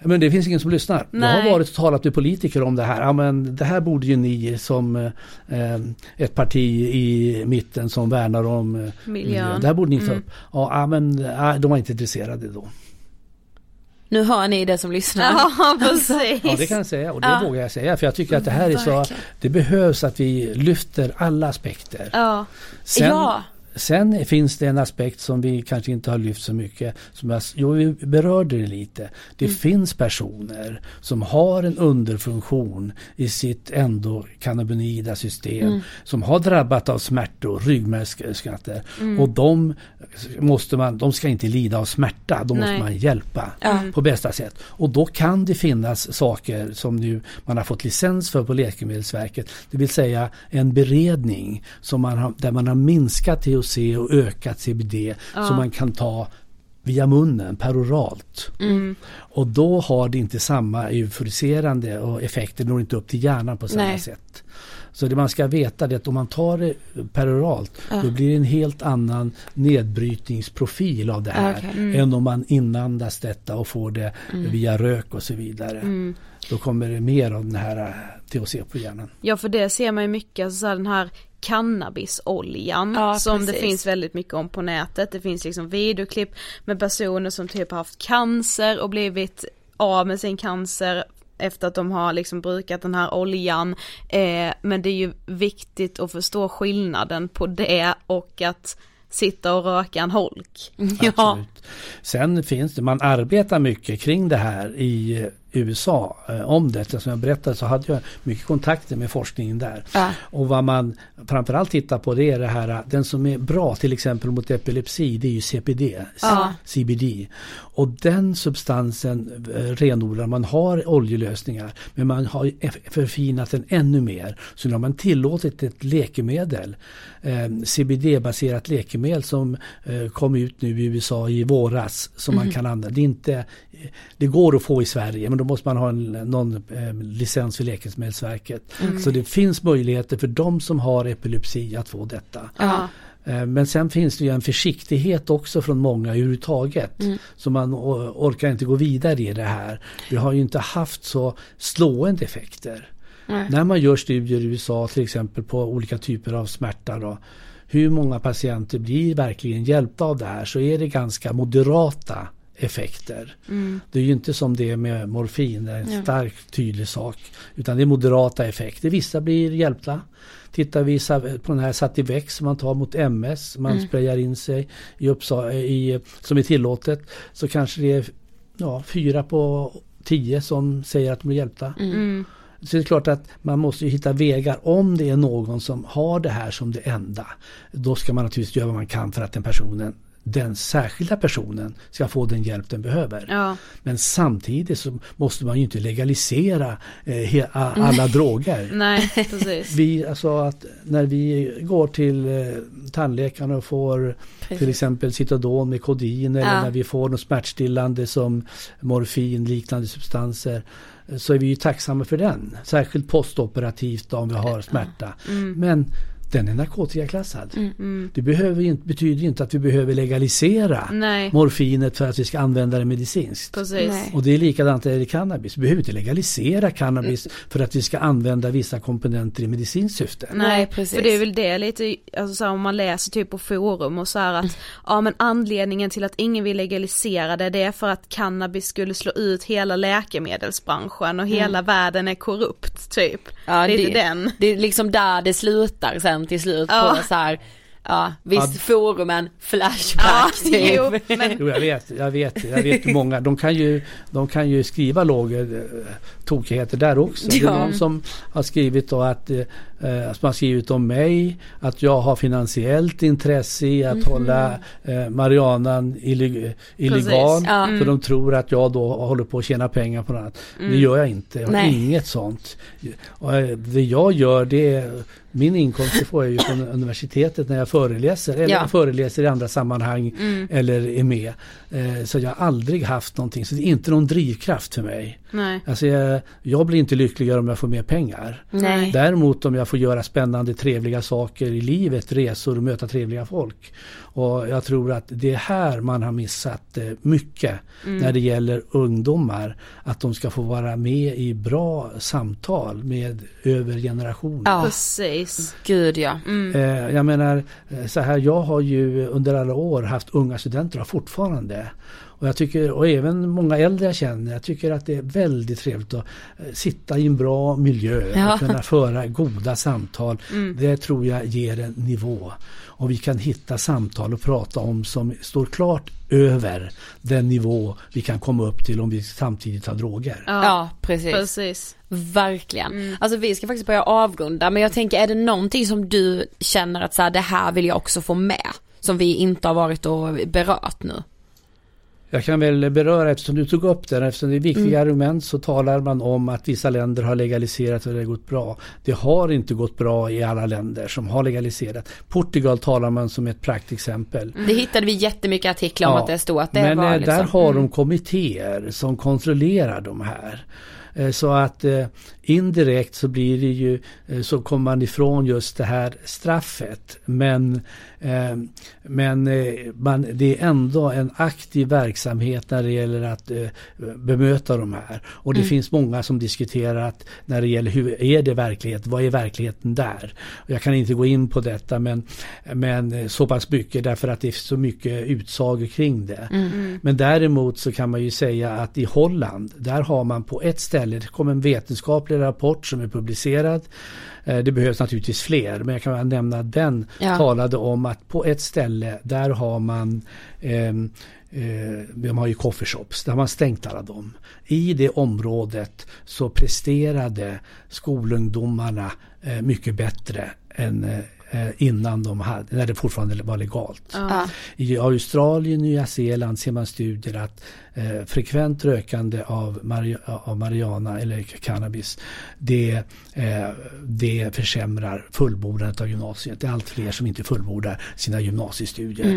Men det finns ingen som lyssnar. Jag
Nej.
har varit och talat med politiker om det här. Ja, men det här borde ju ni som eh, ett parti i mitten som värnar om eh,
Miljön.
Det här borde ni ta upp. Ja, ja, men ja, de var inte intresserade då.
Nu hör ni det som lyssnar.
Ja precis.
Ja det kan jag säga och det vågar jag säga för jag tycker att det här är så Det behövs att vi lyfter alla aspekter.
Ja.
Sen,
Ja.
Sen finns det en aspekt som vi kanske inte har lyft så mycket. Som jag, jo, vi berörde det lite. Det
Mm.
finns personer som har en underfunktion i sitt endokannabinoida system.
Mm.
Som har drabbat av smärtor, ryggmärgssmärtor.
Mm.
Och de, måste man, de ska inte lida av smärta. De måste
Nej.
man hjälpa på bästa sätt. Och då kan det finnas saker som nu man har fått licens för på Läkemedelsverket. Det vill säga en beredning som man har, där man har minskat THC och ökat CBD som man kan ta via munnen peroralt.
Mm.
Och då har det inte samma euforiserande och effekter når inte upp till hjärnan på samma
Nej.
sätt. Så det man ska veta är att om man tar det peroralt då blir det en helt annan nedbrytningsprofil av det här
Okej.
än om man inandas detta och får det via rök och så vidare. Då kommer det mer av den här eh, THC på hjärnan.
Ja för det ser man ju mycket, alltså så här, den här cannabisoljan
Ja,
som det
precis.
finns väldigt mycket om på nätet. Det finns liksom videoklipp med personer som typ har haft cancer och blivit av med sin cancer efter att de har liksom brukat den här oljan. Eh, men det är ju viktigt att förstå skillnaden på det och att sitta och röka en holk.
Ja.
Absolut. Sen finns det, man arbetar mycket kring det här i USA eh, om det. Som jag berättade så hade jag mycket kontakter med forskningen där.
Ja.
Och vad man framförallt tittar på det är det här, den som är bra till exempel mot epilepsi det är ju CPD,
Ja.
CBD. Och den substansen eh, renodlar, man har oljelösningar men man har förfinat den ännu mer. Så nu har man tillåtit ett läkemedel, eh, CBD-baserat läkemedel som eh, kom ut nu i USA i våras som man kan använda. Det, är inte, det går att få i Sverige men då måste man ha en, någon eh, licens för Läkemedelsverket. Så det finns möjligheter för de som har epilepsi att få detta.
Ja.
Eh, Men sen finns det ju en försiktighet också från många överhuvudtaget. Så man orkar inte gå vidare i det här. Vi har ju inte haft så slående effekter. När man gör studier i USA till exempel på olika typer av smärta då, hur många patienter blir verkligen hjälpta av det här så är det ganska moderata effekter. Det är ju inte som det med morfin, det är en stark tydlig sak. Utan det är moderata effekter. Vissa blir hjälpta. Tittar vi på den här Sativex som man tar mot MS, man sprayar in sig i Uppsala, i, som är tillåtet, så kanske det är ja, fyra på tio som säger att de blir hjälpta. Så det är klart att man måste ju hitta vägar om det är någon som har det här som det enda. Då ska man naturligtvis göra vad man kan för att den personen den särskilda personen ska få den hjälp den behöver.
Ja.
Men samtidigt så måste man ju inte legalisera eh, alla droger.
Nej, precis.
Vi, alltså att när vi går till eh, tandläkaren och får till exempel Citodon med kodin eller
Ja.
när vi får något smärtstillande som morfin, liknande substanser så är vi ju tacksamma för den. Särskilt postoperativt om vi har smärta. Men den är narkotikaklassad. Det behöver inte, betyder ju inte att vi behöver legalisera
Nej.
morfinet för att vi ska använda det medicinskt. Och det är likadant när det cannabis. Vi behöver inte legalisera cannabis för att vi ska använda vissa komponenter i medicinskt syfte.
Nej, precis.
För det är väl det lite, alltså så här, om man läser typ på forum och så här att ja men anledningen till att ingen vill legalisera det det är för att cannabis skulle slå ut hela läkemedelsbranschen och hela världen är korrupt typ.
Ja,
lite
det,
den.
det är liksom där det slutar sen till slut
Ja.
på så här, ja visst
Ja.
forumen, flashback
Ja,
typ.
jo, men
Jo, jag vet, jag vet, jag vet hur många, de kan ju, de kan ju skriva lågor eh, tokigheter där också. Det är
Ja.
någon som har skrivit då att, som har skrivit om mig, att jag har finansiellt intresse i att hålla eh, marijuanan illeg- illegal.
Precis,
ja.
För de tror att jag då håller på att tjäna pengar på något annat. Det gör jag inte, jag har
Nej.
inget sånt. Och, eh, det jag gör det är min inkomst får jag ju från universitetet när jag föreläser eller
Ja.
föreläser i andra sammanhang eller är med. Eh, så jag har aldrig haft någonting, så det är inte någon drivkraft för mig.
nej.
Alltså jag, jag blir inte lyckligare om jag får mer pengar.
Nej.
Däremot om jag får göra spännande, trevliga saker i livet, resor och möta trevliga folk. Och jag tror att det är här man har missat eh, mycket när det gäller ungdomar. Att de ska få vara med i bra samtal med över generationer.
Ja,
Precis.
gud ja.
Eh, jag menar eh, så här, jag har ju under alla år haft unga studenter och fortfarande. Och jag tycker, och även många äldre jag känner, jag tycker att det är väldigt trevligt att sitta i en bra miljö
Ja.
och kunna föra goda samtal.
Mm.
Det tror jag ger en nivå. Och vi kan hitta samtal och prata om som står klart över den nivå vi kan komma upp till om vi samtidigt tar droger.
Ja, precis.
Precis.
Verkligen. Alltså vi ska faktiskt börja avrunda men jag tänker är det någonting som du känner att så här, det här vill jag också få med? Som vi inte har varit och berört nu.
Jag kan väl beröra, eftersom du tog upp det, eftersom det är viktiga
Mm.
argument så talar man om att vissa länder har legaliserat och det har gått bra. Det har inte gått bra i alla länder som har legaliserat. Portugal talar man som ett praktexempel.
Det hittade vi jättemycket artiklar om
Ja,
att det stod att det
Men
var
eh,
liksom.
där har
Mm.
de kommittéer som kontrollerar de här. Eh, Så att eh, indirekt så blir det ju eh, så kommer man ifrån just det här straffet. Men, eh, men eh, man, det är ändå en aktiv verksamhet när det gäller att bemöta de här. Och det
Mm.
finns många som diskuterar att när det gäller hur är det verklighet, vad är verkligheten där? Jag kan inte gå in på detta men, men så pass mycket därför att det är så mycket utsagor kring det. Men däremot så kan man ju säga att i Holland, där har man på ett ställe, det kom en vetenskaplig rapport som är publicerad. Eh, Det behövs naturligtvis fler, men jag kan bara nämna att den
Ja.
talade om att på ett ställe, där har man ehm, eh, de har ju coffeeshops, där har man stängt alla dem. I det området så presterade skolungdomarna eh, mycket bättre än eh, innan de hade, när det fortfarande var legalt.
Ja.
I Australien och Nya Zeeland ser man studier att eh, frekvent rökande av, mari- av marijuana eller cannabis det, eh, det försämrar fullbordandet av gymnasiet. Det är allt fler som inte fullbordar sina gymnasiestudier.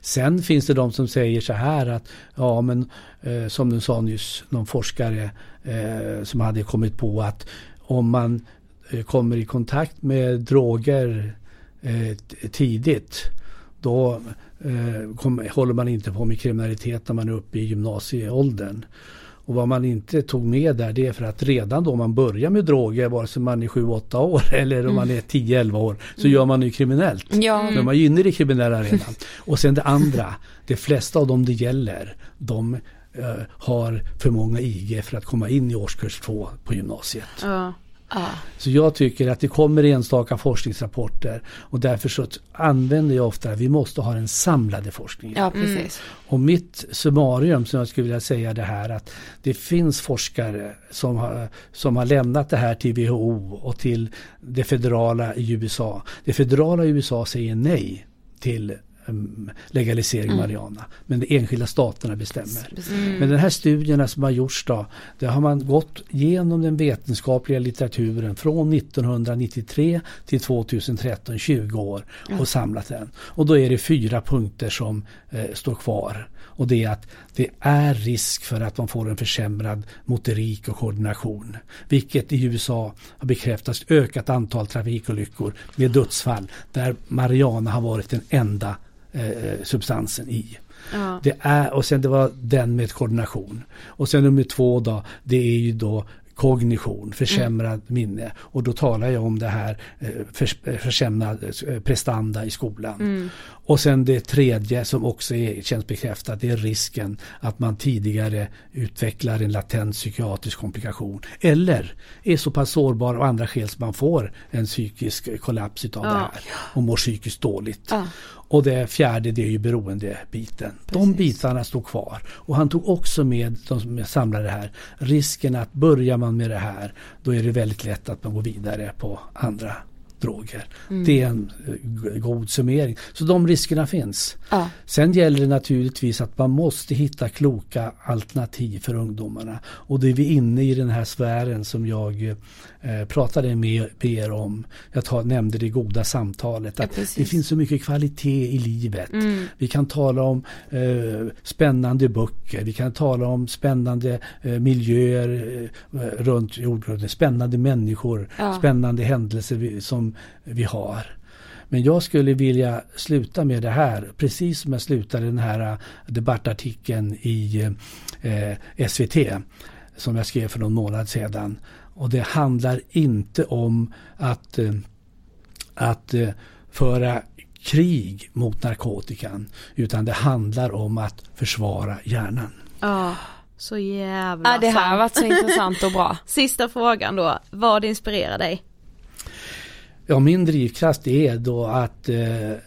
Sen finns det de som säger så här att ja men eh, som du sa nyss någon forskare eh, som hade kommit på att om man eh, kommer i kontakt med droger eh, tidigt då eh, kom, håller man inte på med kriminalitet när man är uppe i gymnasieåldern. Och vad man inte tog med där det är för att redan då man börjar med droger vare sig man är 7-8 år eller om man är 10-11 år så gör man ju kriminellt.
Ja.
Då är man ju inne i det kriminella redan. Och sen det andra, de flesta av dem det gäller, de eh, har för många IG för att komma in i årskurs 2 på gymnasiet.
Ja.
Så jag tycker att det kommer enstaka forskningsrapporter och därför så använder jag ofta, vi måste ha den samlade forskningen.
ja, precis.
Och mitt summarium som jag skulle vilja säga det här att det finns forskare som har, som har lämnat det här till WHO och till det federala i USA. Det federala i USA säger nej till legalisering av marijuana. Men de enskilda staterna bestämmer. Men den här studierna som har gjorts då, där har man gått genom den vetenskapliga litteraturen från 1993 till 2013, 20 år och samlat den. Och då är det fyra punkter som eh, står kvar. Och det är att det är risk för att man får en försämrad motorik och koordination. Vilket i USA har bekräftats ökat antal trafikolyckor med dödsfall där marijuana har varit den enda eh, substansen i.
Ja.
Det är, och sen det var den med koordination. Och sen nummer två då, det är ju då kognition, försämrad minne. Och då talar jag om det här eh, förs- eh, försämrad eh, prestanda i skolan. Och sen det tredje som också är, känns bekräftat, det är risken att man tidigare utvecklar en latent psykiatrisk komplikation. Eller är så pass sårbar av andra skäl som man får en psykisk kollaps utav det här och mår psykiskt dåligt.
Ja.
Och det fjärde det är ju beroendebiten. De bitarna står kvar. Och han tog också med, de som samlade det här, risken att börjar man med det här då är det väldigt lätt att man går vidare på andra droger. Det är en eh, god summering. Så de riskerna finns.
Ja.
Sen gäller det naturligtvis att man måste hitta kloka alternativ för ungdomarna. Och då är vi inne i den här sfären som jag eh, pratade med, med er om. Jag tar, nämnde det goda samtalet.
Ja,
Att
precis.
det finns så mycket kvalitet i livet. Vi kan tala om eh, spännande böcker. Vi kan tala om spännande eh, miljöer eh, runt jordklotet. Spännande människor.
Ja.
Spännande händelser vi, som vi har. Men jag skulle vilja sluta med det här, precis som jag slutade den här eh, debattartikeln i eh, SVT som jag skrev för någon månad sedan. Och det handlar inte om att, eh, att eh, föra krig mot narkotikan utan det handlar om att försvara hjärnan.
Ja, så jävla
Ja det här har varit så intressant och bra.
Sista frågan då, vad inspirerar dig?
Ja, min drivkraft är då att eh, eh,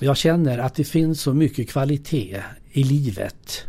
jag känner att det finns så mycket kvalitet i livet.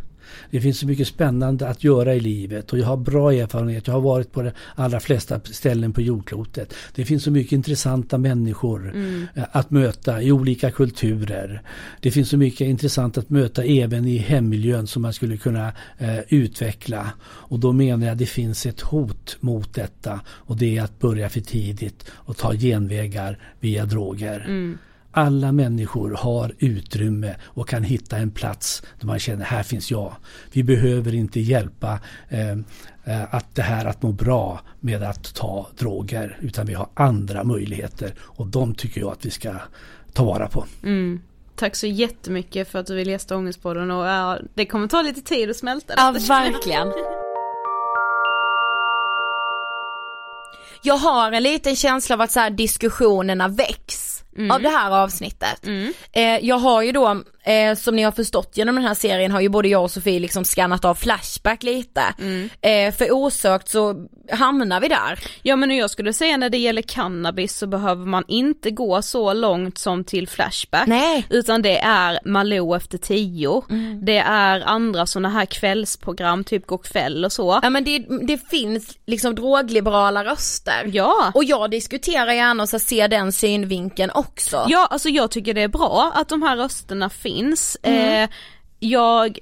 Det finns så mycket spännande att göra i livet och jag har bra erfarenhet. Jag har varit på de allra flesta ställen på jordklotet. Det finns så mycket intressanta människor eh, att möta i olika kulturer. Det finns så mycket intressant att möta även i hemmiljön som man skulle kunna eh, utveckla. Och då menar jag att det finns ett hot mot detta och det är att börja för tidigt och ta genvägar via droger. Alla människor har utrymme och kan hitta en plats där man känner här finns jag. Vi behöver inte hjälpa eh, att det här att må bra med att ta droger utan vi har andra möjligheter och de tycker jag att vi ska ta vara på.
Mm. Tack så jättemycket för att du vill gästa Ångestpodden och ja, det kommer ta lite tid att smälta
Ja
detta.
verkligen. Jag har en liten känsla av att så här diskussionerna väcks av det här avsnittet. Eh, jag har ju då, eh, som ni har förstått genom den här serien har ju både jag och Sofie liksom skannat av Flashback lite. Eh, för osökt så hamnar vi där.
Ja men jag skulle säga när det gäller cannabis så behöver man inte gå så långt som till Flashback.
Nej.
Utan det är Malou efter tio. Det är andra sådana här kvällsprogram, typ kväll och så.
Ja men det, det finns liksom drogliberala röster.
Ja.
Och jag diskuterar gärna och så ser den synvinkeln också.
Ja, alltså jag tycker det är bra att de här rösterna finns. Eh, jag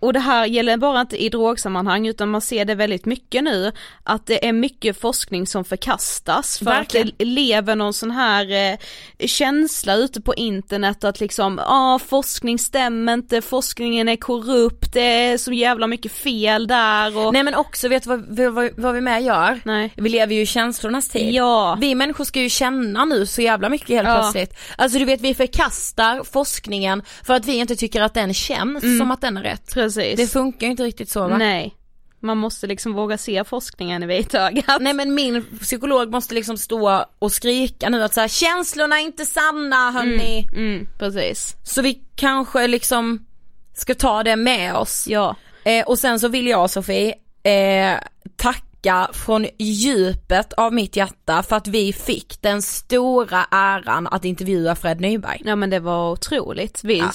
och det här gäller bara inte i drogsammanhang utan man ser det väldigt mycket nu att det är mycket forskning som förkastas för
Verkligen.
att det lever någon sån här eh, känsla ute på internet att liksom, ja ah, forskning stämmer inte, forskningen är korrupt, det är så jävla mycket fel där och
Nej men också, vet du vad, vad, vad vi med gör?
Nej.
Vi lever ju i känslornas tid.
Ja.
Vi människor ska ju känna nu så jävla mycket helt
Ja.
plötsligt. Alltså du vet vi förkastar forskningen för att vi inte tycker att den känns som att den är rätt.
Mm. Precis.
Det funkar ju inte riktigt så va?
Nej. Man måste liksom våga se forskningen i vitögat.
Nej men min psykolog måste liksom stå och skrika nu att så här, känslorna är inte sanna hörni.
Mm, precis.
Så vi kanske liksom ska ta det med oss.
Ja.
Eh, och sen så vill jag Sofie eh, tacka från djupet av mitt hjärta för att vi fick den stora äran att intervjua Fred Nyberg.
Ja men det var otroligt. Vi
Ja.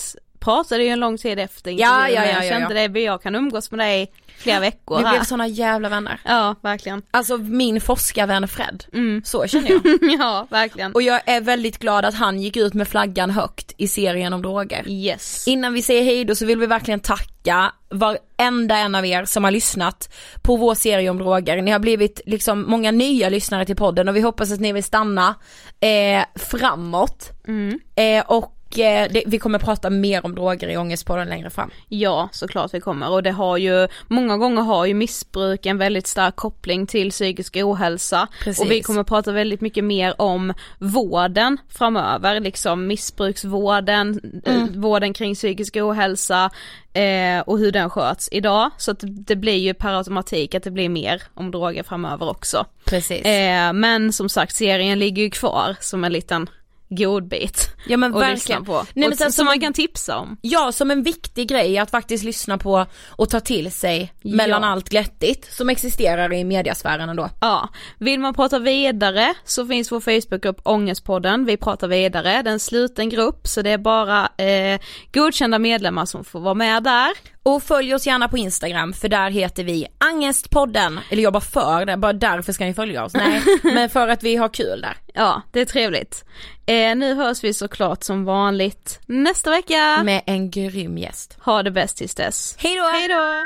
Pratade ju en lång tid efter
Ja, ja, ja,
jag
ja,
kände
ja.
det, jag kan umgås med dig flera veckor
Vi blev såna jävla vänner.
Ja, verkligen.
Alltså min forskarvän Fred.
Mm.
Så känner jag.
ja, verkligen.
Och jag är väldigt glad att han gick ut med flaggan högt i serien om droger.
Yes.
Innan vi säger hej då så vill vi verkligen tacka varenda en av er som har lyssnat på vår serie om droger. Ni har blivit liksom många nya lyssnare till podden och vi hoppas att ni vill stanna eh, framåt.
Mm.
Eh, och det, vi kommer prata mer om droger i Ångestpodden längre fram.
Ja, såklart vi kommer och det har ju, många gånger har ju missbruk en väldigt stark koppling till psykisk ohälsa.
Precis.
Och vi kommer prata väldigt mycket mer om vården framöver, liksom missbruksvården, eh, vården kring psykisk ohälsa eh, och hur den sköts idag. Så att det blir ju per automatik att det blir mer om droger framöver också.
Precis.
Eh, men som sagt serien ligger ju kvar som en liten godbit
ja men verkligen.
på.
Nej, men sen
som
som
man kan tipsa om.
Ja, som en viktig grej att faktiskt lyssna på och ta till sig
Ja.
mellan allt glättigt som existerar i mediasfären ändå.
Ja, vill man prata vidare så finns vår Facebookgrupp Ångestpodden, vi pratar vidare, det är en sluten grupp så det är bara eh, godkända medlemmar som får vara med där.
Och följ oss gärna på Instagram för där heter vi Angestpodden. Eller jag bara för det, bara därför ska ni följa oss. Nej, men för att vi har kul där.
Ja, det är trevligt. Eh, nu hörs vi såklart som vanligt nästa vecka.
Med en grym gäst.
Ha det bäst tills dess.
Hej då!
Hej då!